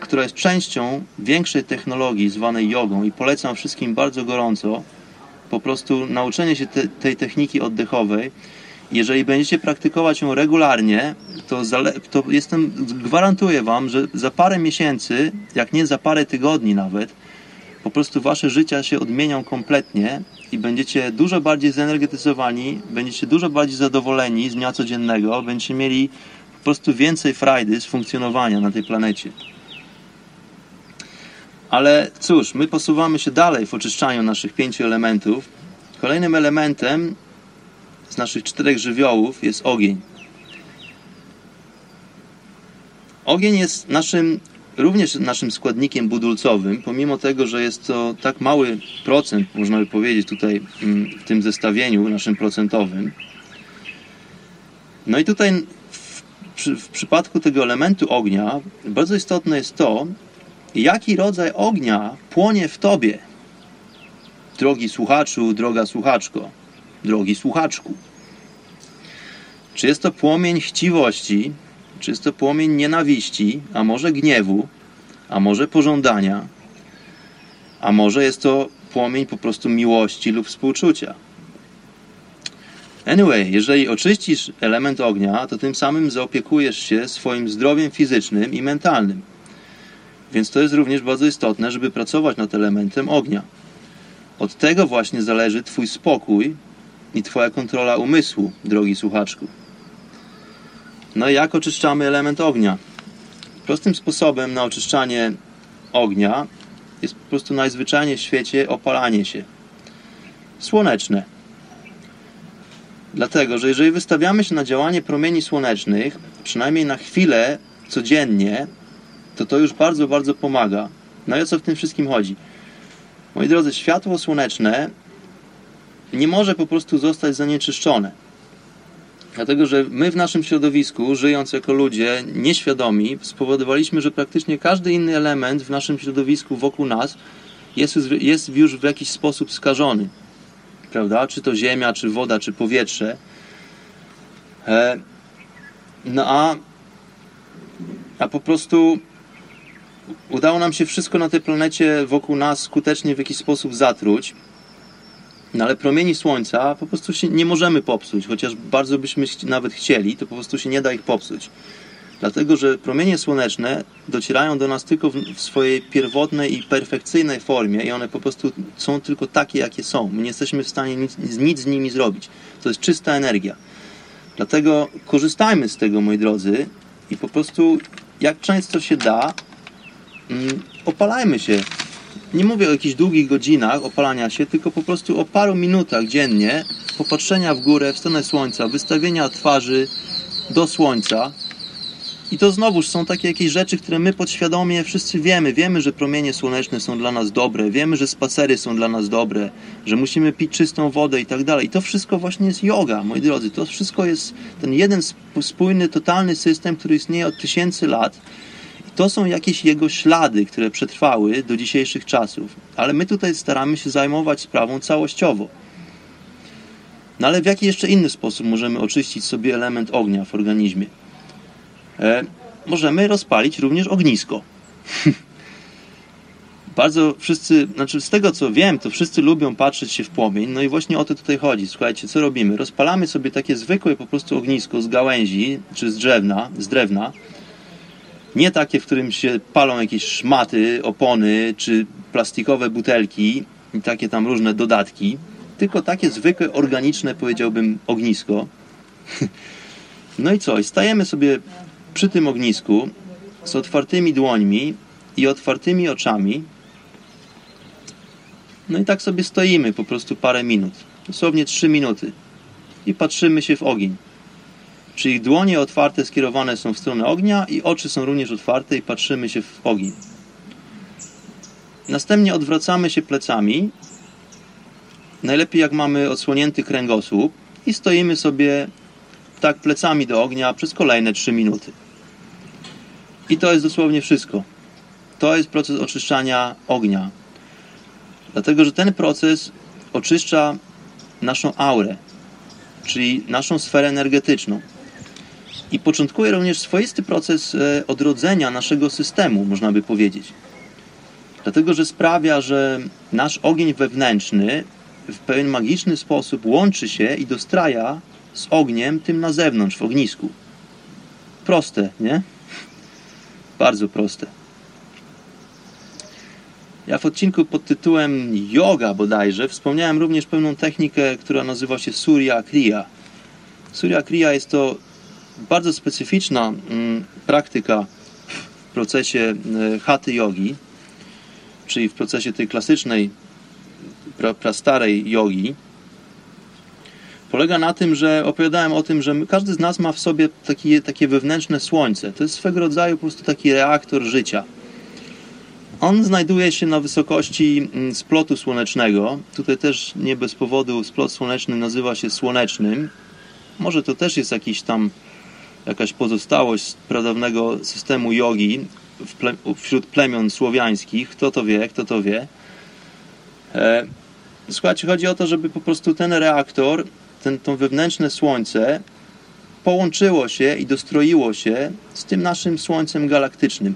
która jest częścią większej technologii zwanej jogą i polecam wszystkim bardzo gorąco po prostu nauczenie się te, tej techniki oddechowej. Jeżeli będziecie praktykować ją regularnie, to, to jestem, gwarantuję Wam, że za parę miesięcy, jak nie za parę tygodni nawet, po prostu Wasze życia się odmienią kompletnie i będziecie dużo bardziej zenergetyzowani, będziecie dużo bardziej zadowoleni z dnia codziennego, będziecie mieli po prostu więcej frajdy z funkcjonowania na tej planecie. Ale cóż, my posuwamy się dalej w oczyszczaniu naszych pięciu elementów. Kolejnym elementem z naszych czterech żywiołów jest ogień. Ogień jest naszym, również naszym składnikiem budulcowym, pomimo tego, że jest to tak mały procent, można by powiedzieć tutaj mm, w tym zestawieniu naszym procentowym. No i tutaj w, w przypadku tego elementu ognia bardzo istotne jest to, jaki rodzaj ognia płonie w tobie. Drogi słuchaczu, droga słuchaczko, drogi słuchaczku. Czy jest to płomień chciwości, czy jest to płomień nienawiści, a może gniewu, a może pożądania, a może jest to płomień po prostu miłości lub współczucia. Anyway, jeżeli oczyścisz element ognia, to tym samym zaopiekujesz się swoim zdrowiem fizycznym i mentalnym. Więc to jest również bardzo istotne, żeby pracować nad elementem ognia. Od tego właśnie zależy Twój spokój i Twoja kontrola umysłu, drogi słuchaczku. No i jak oczyszczamy element ognia? Prostym sposobem na oczyszczanie ognia jest po prostu najzwyczajniej w świecie opalanie się. Słoneczne. Dlatego, że jeżeli wystawiamy się na działanie promieni słonecznych, przynajmniej na chwilę codziennie, to to już bardzo, bardzo pomaga. No i o co w tym wszystkim chodzi? Moi drodzy, światło słoneczne nie może po prostu zostać zanieczyszczone. Dlatego, że my w naszym środowisku, żyjąc jako ludzie nieświadomi, spowodowaliśmy, że praktycznie każdy inny element w naszym środowisku wokół nas jest, jest już w jakiś sposób skażony. Prawda? Czy to ziemia, czy woda, czy powietrze. E, no a, a po prostu udało nam się wszystko na tej planecie wokół nas skutecznie w jakiś sposób zatruć. No ale promieni słońca po prostu się nie możemy popsuć, chociaż bardzo byśmy nawet chcieli, to po prostu się nie da ich popsuć. Dlatego, że promienie słoneczne docierają do nas tylko w swojej pierwotnej i perfekcyjnej formie i one po prostu są tylko takie, jakie są. My nie jesteśmy w stanie nic, nic z nimi zrobić. To jest czysta energia. Dlatego korzystajmy z tego, moi drodzy, i po prostu jak często się da, opalajmy się nie mówię o jakichś długich godzinach opalania się, tylko po prostu o paru minutach dziennie popatrzenia w górę, w stronę słońca, wystawienia twarzy do słońca. I to znowuż są takie jakieś rzeczy, które my podświadomie wszyscy wiemy. Wiemy, że promienie słoneczne są dla nas dobre, wiemy, że spacery są dla nas dobre, że musimy pić czystą wodę i tak dalej. I to wszystko właśnie jest yoga, moi drodzy. To wszystko jest ten jeden spójny, totalny system, który istnieje od tysięcy lat to są jakieś jego ślady, które przetrwały do dzisiejszych czasów. Ale my tutaj staramy się zajmować sprawą całościowo. No ale w jaki jeszcze inny sposób możemy oczyścić sobie element ognia w organizmie? E, możemy rozpalić również ognisko. Bardzo wszyscy, znaczy z tego co wiem, to wszyscy lubią patrzeć się w płomień, no i właśnie o to tutaj chodzi. Słuchajcie, co robimy? Rozpalamy sobie takie zwykłe po prostu ognisko z gałęzi czy z drzewna, z drewna, nie takie, w którym się palą jakieś szmaty, opony czy plastikowe butelki i takie tam różne dodatki, tylko takie zwykłe, organiczne, powiedziałbym, ognisko. No i co? Stajemy sobie przy tym ognisku z otwartymi dłońmi i otwartymi oczami. No i tak sobie stoimy po prostu parę minut, dosłownie trzy minuty i patrzymy się w ogień. Czyli dłonie otwarte skierowane są w stronę ognia i oczy są również otwarte i patrzymy się w ogień. Następnie odwracamy się plecami, najlepiej jak mamy odsłonięty kręgosłup i stoimy sobie tak plecami do ognia przez kolejne 3 minuty. I to jest dosłownie wszystko. To jest proces oczyszczania ognia. Dlatego, że ten proces oczyszcza naszą aurę, czyli naszą sferę energetyczną i początkuje również swoisty proces e, odrodzenia naszego systemu, można by powiedzieć. Dlatego, że sprawia, że nasz ogień wewnętrzny w pewien magiczny sposób łączy się i dostraja z ogniem tym na zewnątrz, w ognisku. Proste, nie? Bardzo proste. Ja w odcinku pod tytułem Yoga bodajże wspomniałem również pewną technikę, która nazywa się Surya Kriya. Surya Kriya jest to bardzo specyficzna mm, praktyka w procesie e, haty jogi, czyli w procesie tej klasycznej, pra, prastarej jogi, polega na tym, że opowiadałem o tym, że każdy z nas ma w sobie taki, takie wewnętrzne słońce. To jest swego rodzaju po prostu taki reaktor życia. On znajduje się na wysokości mm, splotu słonecznego. Tutaj też nie bez powodu splot słoneczny nazywa się słonecznym. Może to też jest jakiś tam jakaś pozostałość pradawnego systemu jogi ple, wśród plemion słowiańskich. Kto to wie, kto to wie. E, słuchajcie, chodzi o to, żeby po prostu ten reaktor, ten, to wewnętrzne słońce połączyło się i dostroiło się z tym naszym słońcem galaktycznym.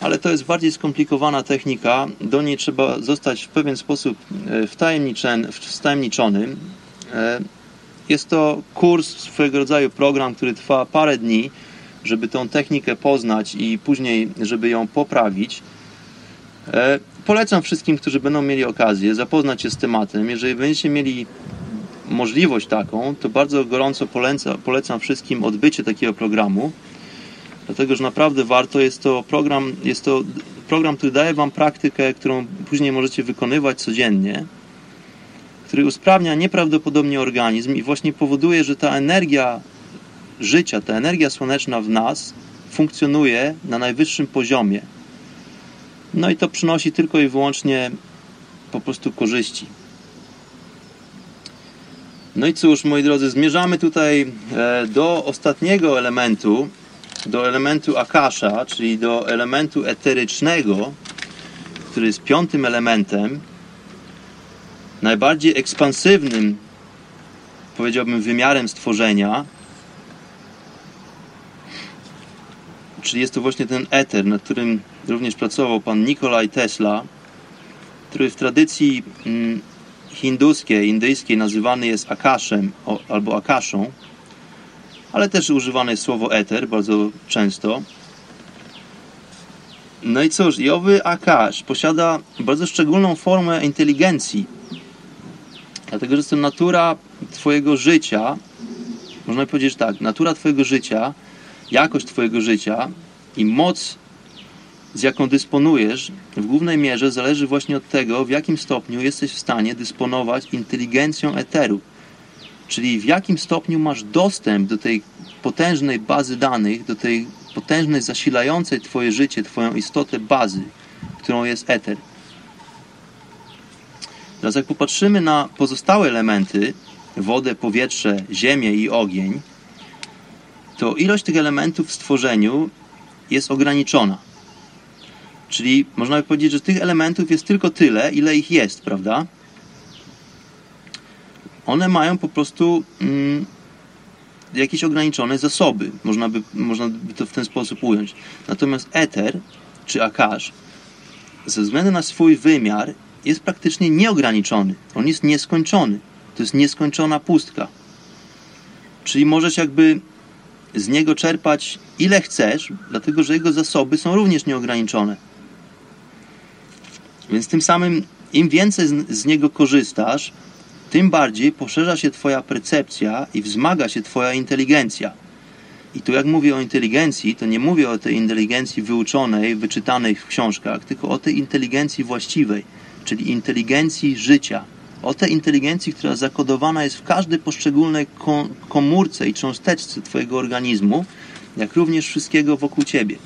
Ale to jest bardziej skomplikowana technika. Do niej trzeba zostać w pewien sposób e, wtajemniczonym. Jest to kurs, swojego rodzaju program, który trwa parę dni, żeby tą technikę poznać i później, żeby ją poprawić. E, polecam wszystkim, którzy będą mieli okazję zapoznać się z tematem. Jeżeli będziecie mieli możliwość taką, to bardzo gorąco polecam, polecam wszystkim odbycie takiego programu, dlatego że naprawdę warto. Jest to program, jest to program, który daje Wam praktykę, którą później możecie wykonywać codziennie, który usprawnia nieprawdopodobnie organizm i właśnie powoduje, że ta energia życia, ta energia słoneczna w nas funkcjonuje na najwyższym poziomie. No i to przynosi tylko i wyłącznie po prostu korzyści. No i cóż, moi drodzy, zmierzamy tutaj e, do ostatniego elementu, do elementu akasza, czyli do elementu eterycznego, który jest piątym elementem, najbardziej ekspansywnym, powiedziałbym, wymiarem stworzenia, czyli jest to właśnie ten eter, nad którym również pracował pan Nikolaj Tesla, który w tradycji mm, hinduskiej, indyjskiej nazywany jest akaszem albo akaszą, ale też używane jest słowo eter bardzo często. No i cóż, i owy akasz posiada bardzo szczególną formę inteligencji, dlatego że to natura Twojego życia, można powiedzieć tak, natura Twojego życia, jakość Twojego życia i moc z jaką dysponujesz, w głównej mierze zależy właśnie od tego, w jakim stopniu jesteś w stanie dysponować inteligencją eteru. Czyli w jakim stopniu masz dostęp do tej potężnej bazy danych, do tej potężnej, zasilającej Twoje życie, Twoją istotę bazy, którą jest eter. Teraz jak popatrzymy na pozostałe elementy, wodę, powietrze, ziemię i ogień, to ilość tych elementów w stworzeniu jest ograniczona. Czyli można by powiedzieć, że tych elementów jest tylko tyle, ile ich jest, prawda? One mają po prostu mm, jakieś ograniczone zasoby. Można by, można by to w ten sposób ująć. Natomiast eter, czy akash, ze względu na swój wymiar, jest praktycznie nieograniczony. On jest nieskończony. To jest nieskończona pustka. Czyli możesz jakby z niego czerpać ile chcesz, dlatego że jego zasoby są również nieograniczone. Więc tym samym im więcej z, niego korzystasz, tym bardziej poszerza się Twoja percepcja i wzmaga się Twoja inteligencja. I tu jak mówię o inteligencji, to nie mówię o tej inteligencji wyuczonej, wyczytanej w książkach, tylko o tej inteligencji właściwej, czyli inteligencji życia. O tej inteligencji, która zakodowana jest w każdej poszczególnej komórce i cząsteczce Twojego organizmu, jak również wszystkiego wokół Ciebie.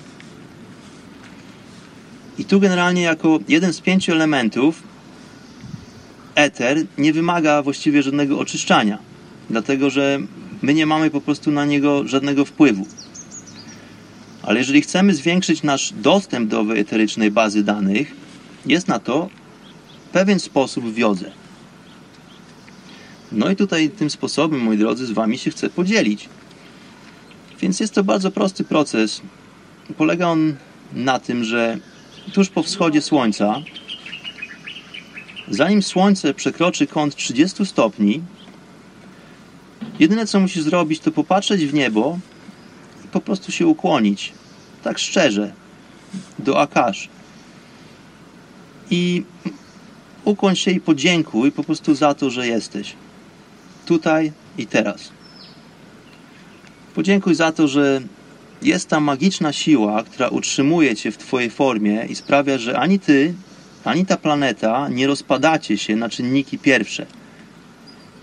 I tu generalnie jako jeden z pięciu elementów eter nie wymaga właściwie żadnego oczyszczania, dlatego że my nie mamy po prostu na niego żadnego wpływu. Ale jeżeli chcemy zwiększyć nasz dostęp do eterycznej bazy danych, jest na to pewien sposób w wiodze. No i tutaj tym sposobem, moi drodzy, z Wami się chcę podzielić. Więc jest to bardzo prosty proces. Polega on na tym, że tuż po wschodzie słońca, zanim słońce przekroczy kąt 30 stopni, jedyne co musisz zrobić, to popatrzeć w niebo i po prostu się ukłonić, tak szczerze, do Akash. I ukłoń się i podziękuj po prostu za to, że jesteś. Tutaj i teraz. Podziękuj za to, że jest ta magiczna siła, która utrzymuje cię w twojej formie i sprawia, że ani ty, ani ta planeta nie rozpadacie się na czynniki pierwsze.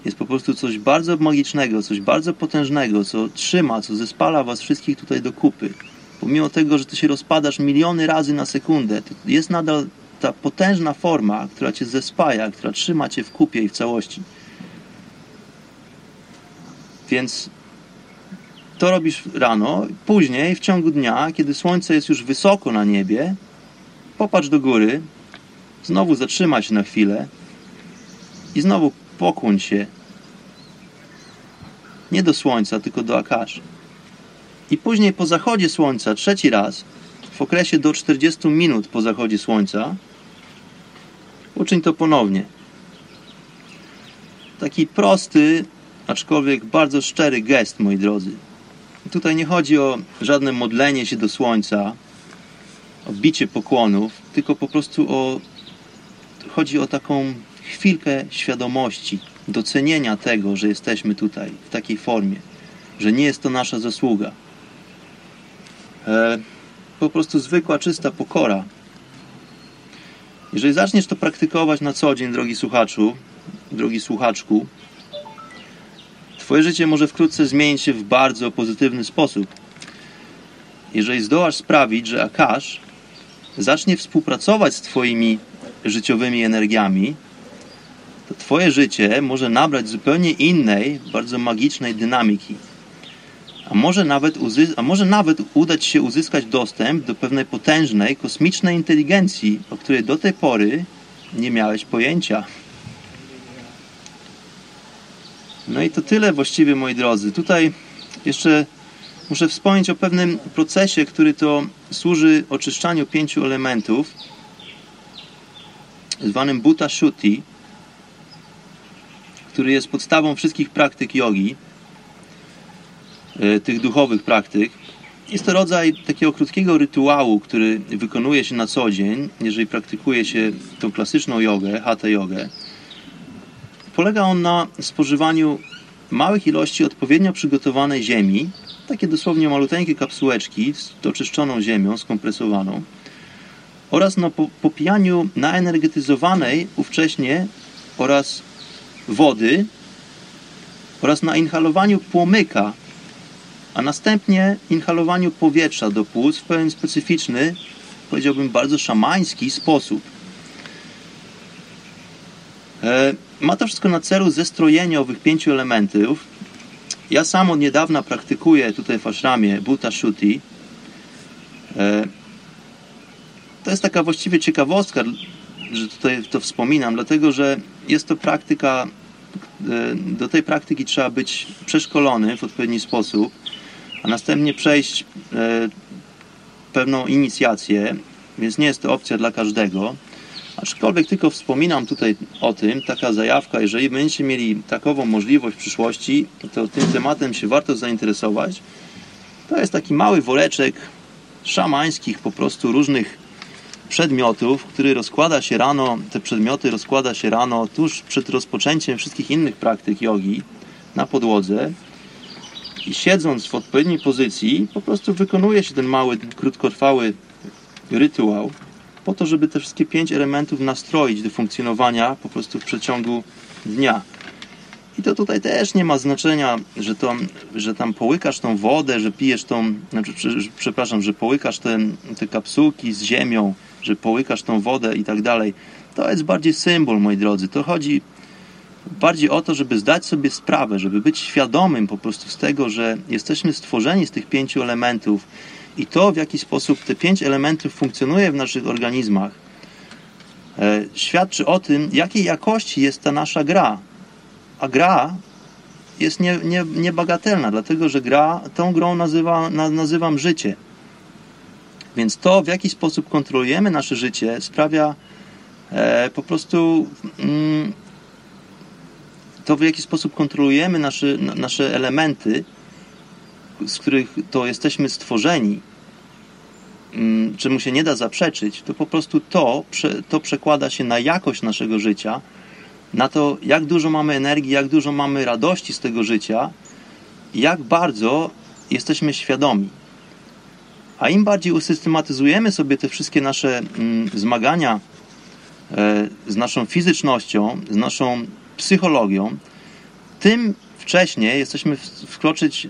Jest po prostu coś bardzo magicznego, coś bardzo potężnego, co trzyma, co zespala was wszystkich tutaj do kupy. Pomimo tego, że ty się rozpadasz miliony razy na sekundę, jest nadal ta potężna forma, która cię zespaja, która trzyma cię w kupie i w całości. Więc to robisz rano, później w ciągu dnia, kiedy słońce jest już wysoko na niebie, popatrz do góry, znowu zatrzymaj się na chwilę i znowu pokłoń się nie do słońca, tylko do Akasz. I później po zachodzie słońca, trzeci raz, w okresie do 40 minut po zachodzie słońca, uczyń to ponownie. Taki prosty, aczkolwiek bardzo szczery gest, moi drodzy. Tutaj nie chodzi o żadne modlenie się do słońca, o bicie pokłonów, tylko po prostu o chodzi o taką chwilkę świadomości, docenienia tego, że jesteśmy tutaj w takiej formie, że nie jest to nasza zasługa. E, po prostu zwykła, czysta pokora. Jeżeli zaczniesz to praktykować na co dzień, drogi słuchaczu, drogi słuchaczku, Twoje życie może wkrótce zmienić się w bardzo pozytywny sposób. Jeżeli zdołasz sprawić, że Akash zacznie współpracować z Twoimi życiowymi energiami, to Twoje życie może nabrać zupełnie innej, bardzo magicznej dynamiki. A może, nawet a może nawet udać się uzyskać dostęp do pewnej potężnej, kosmicznej inteligencji, o której do tej pory nie miałeś pojęcia. No i to tyle właściwie, moi drodzy. Tutaj jeszcze muszę wspomnieć o pewnym procesie, który to służy oczyszczaniu pięciu elementów, zwanym Bhuta Shuti, który jest podstawą wszystkich praktyk jogi, tych duchowych praktyk. Jest to rodzaj takiego krótkiego rytuału, który wykonuje się na co dzień, jeżeli praktykuje się tą klasyczną jogę, hatha jogę. Polega on na spożywaniu małych ilości odpowiednio przygotowanej ziemi, takie dosłownie maluteńkie kapsułeczki z oczyszczoną ziemią, skompresowaną, oraz na popijaniu naenergetyzowanej ówcześnie oraz wody oraz na inhalowaniu płomyka, a następnie inhalowaniu powietrza do płuc w pewien specyficzny, powiedziałbym bardzo szamański sposób. E, ma to wszystko na celu zestrojenie owych pięciu elementów. Ja sam od niedawna praktykuję tutaj w ashramie Bhuta Shuti. E, to jest taka właściwie ciekawostka, że tutaj to wspominam, dlatego że jest to praktyka, e, do tej praktyki trzeba być przeszkolony w odpowiedni sposób, a następnie przejść pewną inicjację, więc nie jest to opcja dla każdego. Aczkolwiek tylko wspominam tutaj o tym, taka zajawka, jeżeli będziecie mieli takową możliwość w przyszłości, to tym tematem się warto zainteresować. To jest taki mały woreczek szamańskich po prostu różnych przedmiotów, który rozkłada się rano, te przedmioty rozkłada się rano tuż przed rozpoczęciem wszystkich innych praktyk jogi na podłodze i siedząc w odpowiedniej pozycji po prostu wykonuje się ten mały, krótkotrwały rytuał po to, żeby te wszystkie pięć elementów nastroić do funkcjonowania po prostu w przeciągu dnia. I to tutaj też nie ma znaczenia, że, to, że tam połykasz tą wodę, że pijesz tą, znaczy, przepraszam, że połykasz te, te kapsułki z ziemią, że połykasz tą wodę i tak dalej. To jest bardziej symbol, moi drodzy. To chodzi bardziej o to, żeby zdać sobie sprawę, żeby być świadomym po prostu z tego, że jesteśmy stworzeni z tych pięciu elementów i to, w jaki sposób te pięć elementów funkcjonuje w naszych organizmach, e, świadczy o tym, jakiej jakości jest ta nasza gra. A gra jest nie, nie, niebagatelna, dlatego że gra, tą grą nazywa, na, nazywam życie. Więc to, w jaki sposób kontrolujemy nasze życie, sprawia e, po prostu mm, to, w jaki sposób kontrolujemy nasze, nasze elementy, z których to jesteśmy stworzeni, mm, czemu się nie da zaprzeczyć, to po prostu to, to przekłada się na jakość naszego życia, na to, jak dużo mamy energii, jak dużo mamy radości z tego życia, jak bardzo jesteśmy świadomi. A im bardziej usystematyzujemy sobie te wszystkie nasze mm, zmagania e, z naszą fizycznością, z naszą psychologią, tym wcześniej jesteśmy, wkroczyć,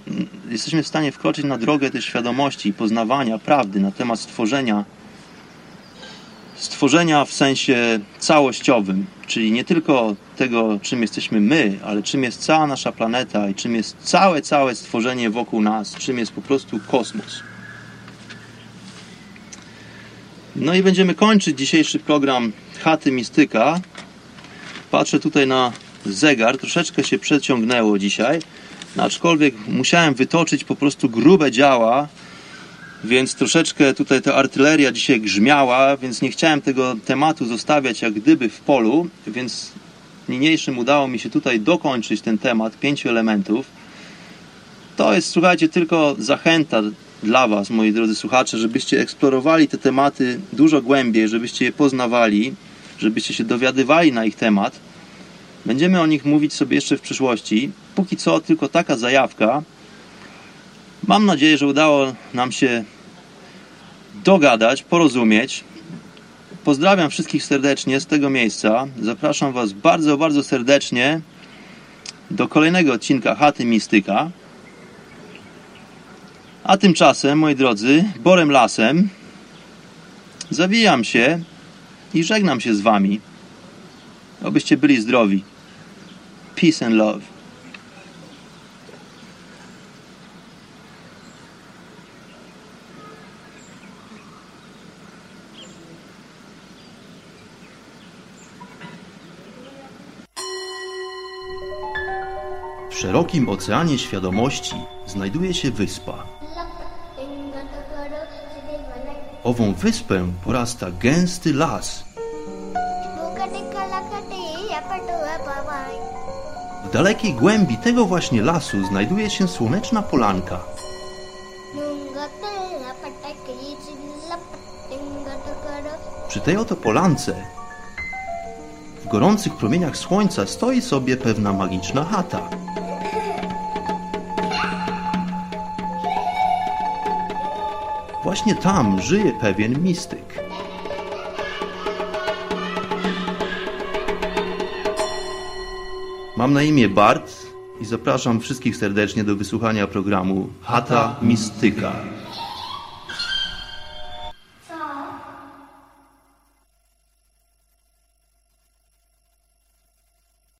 jesteśmy w stanie wkroczyć na drogę tej świadomości i poznawania prawdy na temat stworzenia, stworzenia w sensie całościowym, czyli nie tylko tego, czym jesteśmy my, ale czym jest cała nasza planeta i czym jest całe, całe stworzenie wokół nas, czym jest po prostu kosmos. No i będziemy kończyć dzisiejszy program Chaty Mistyka. Patrzę tutaj na zegar troszeczkę się przeciągnęło dzisiaj, no, aczkolwiek musiałem wytoczyć po prostu grube działa, więc troszeczkę tutaj ta artyleria dzisiaj grzmiała, więc nie chciałem tego tematu zostawiać jak gdyby w polu, więc niniejszym udało mi się tutaj dokończyć ten temat pięciu elementów. To jest, słuchajcie, tylko zachęta dla Was, moi drodzy słuchacze, żebyście eksplorowali te tematy dużo głębiej, żebyście je poznawali, żebyście się dowiadywali na ich temat. Będziemy o nich mówić sobie jeszcze w przyszłości. Póki co tylko taka zajawka. Mam nadzieję, że udało nam się dogadać, porozumieć. Pozdrawiam wszystkich serdecznie z tego miejsca. Zapraszam Was bardzo, bardzo serdecznie do kolejnego odcinka Chaty Mistyka. A tymczasem, moi drodzy, borem lasem zawijam się i żegnam się z Wami. Obyście byli zdrowi. Peace and love. W szerokim oceanie świadomości znajduje się wyspa. Ową wyspę porasta gęsty las. W dalekiej głębi tego właśnie lasu znajduje się słoneczna polanka. Przy tej oto polance, w gorących promieniach słońca stoi sobie pewna magiczna chata. Właśnie tam żyje pewien mistyk. Mam na imię Bart i zapraszam wszystkich serdecznie do wysłuchania programu Chata Mistyka.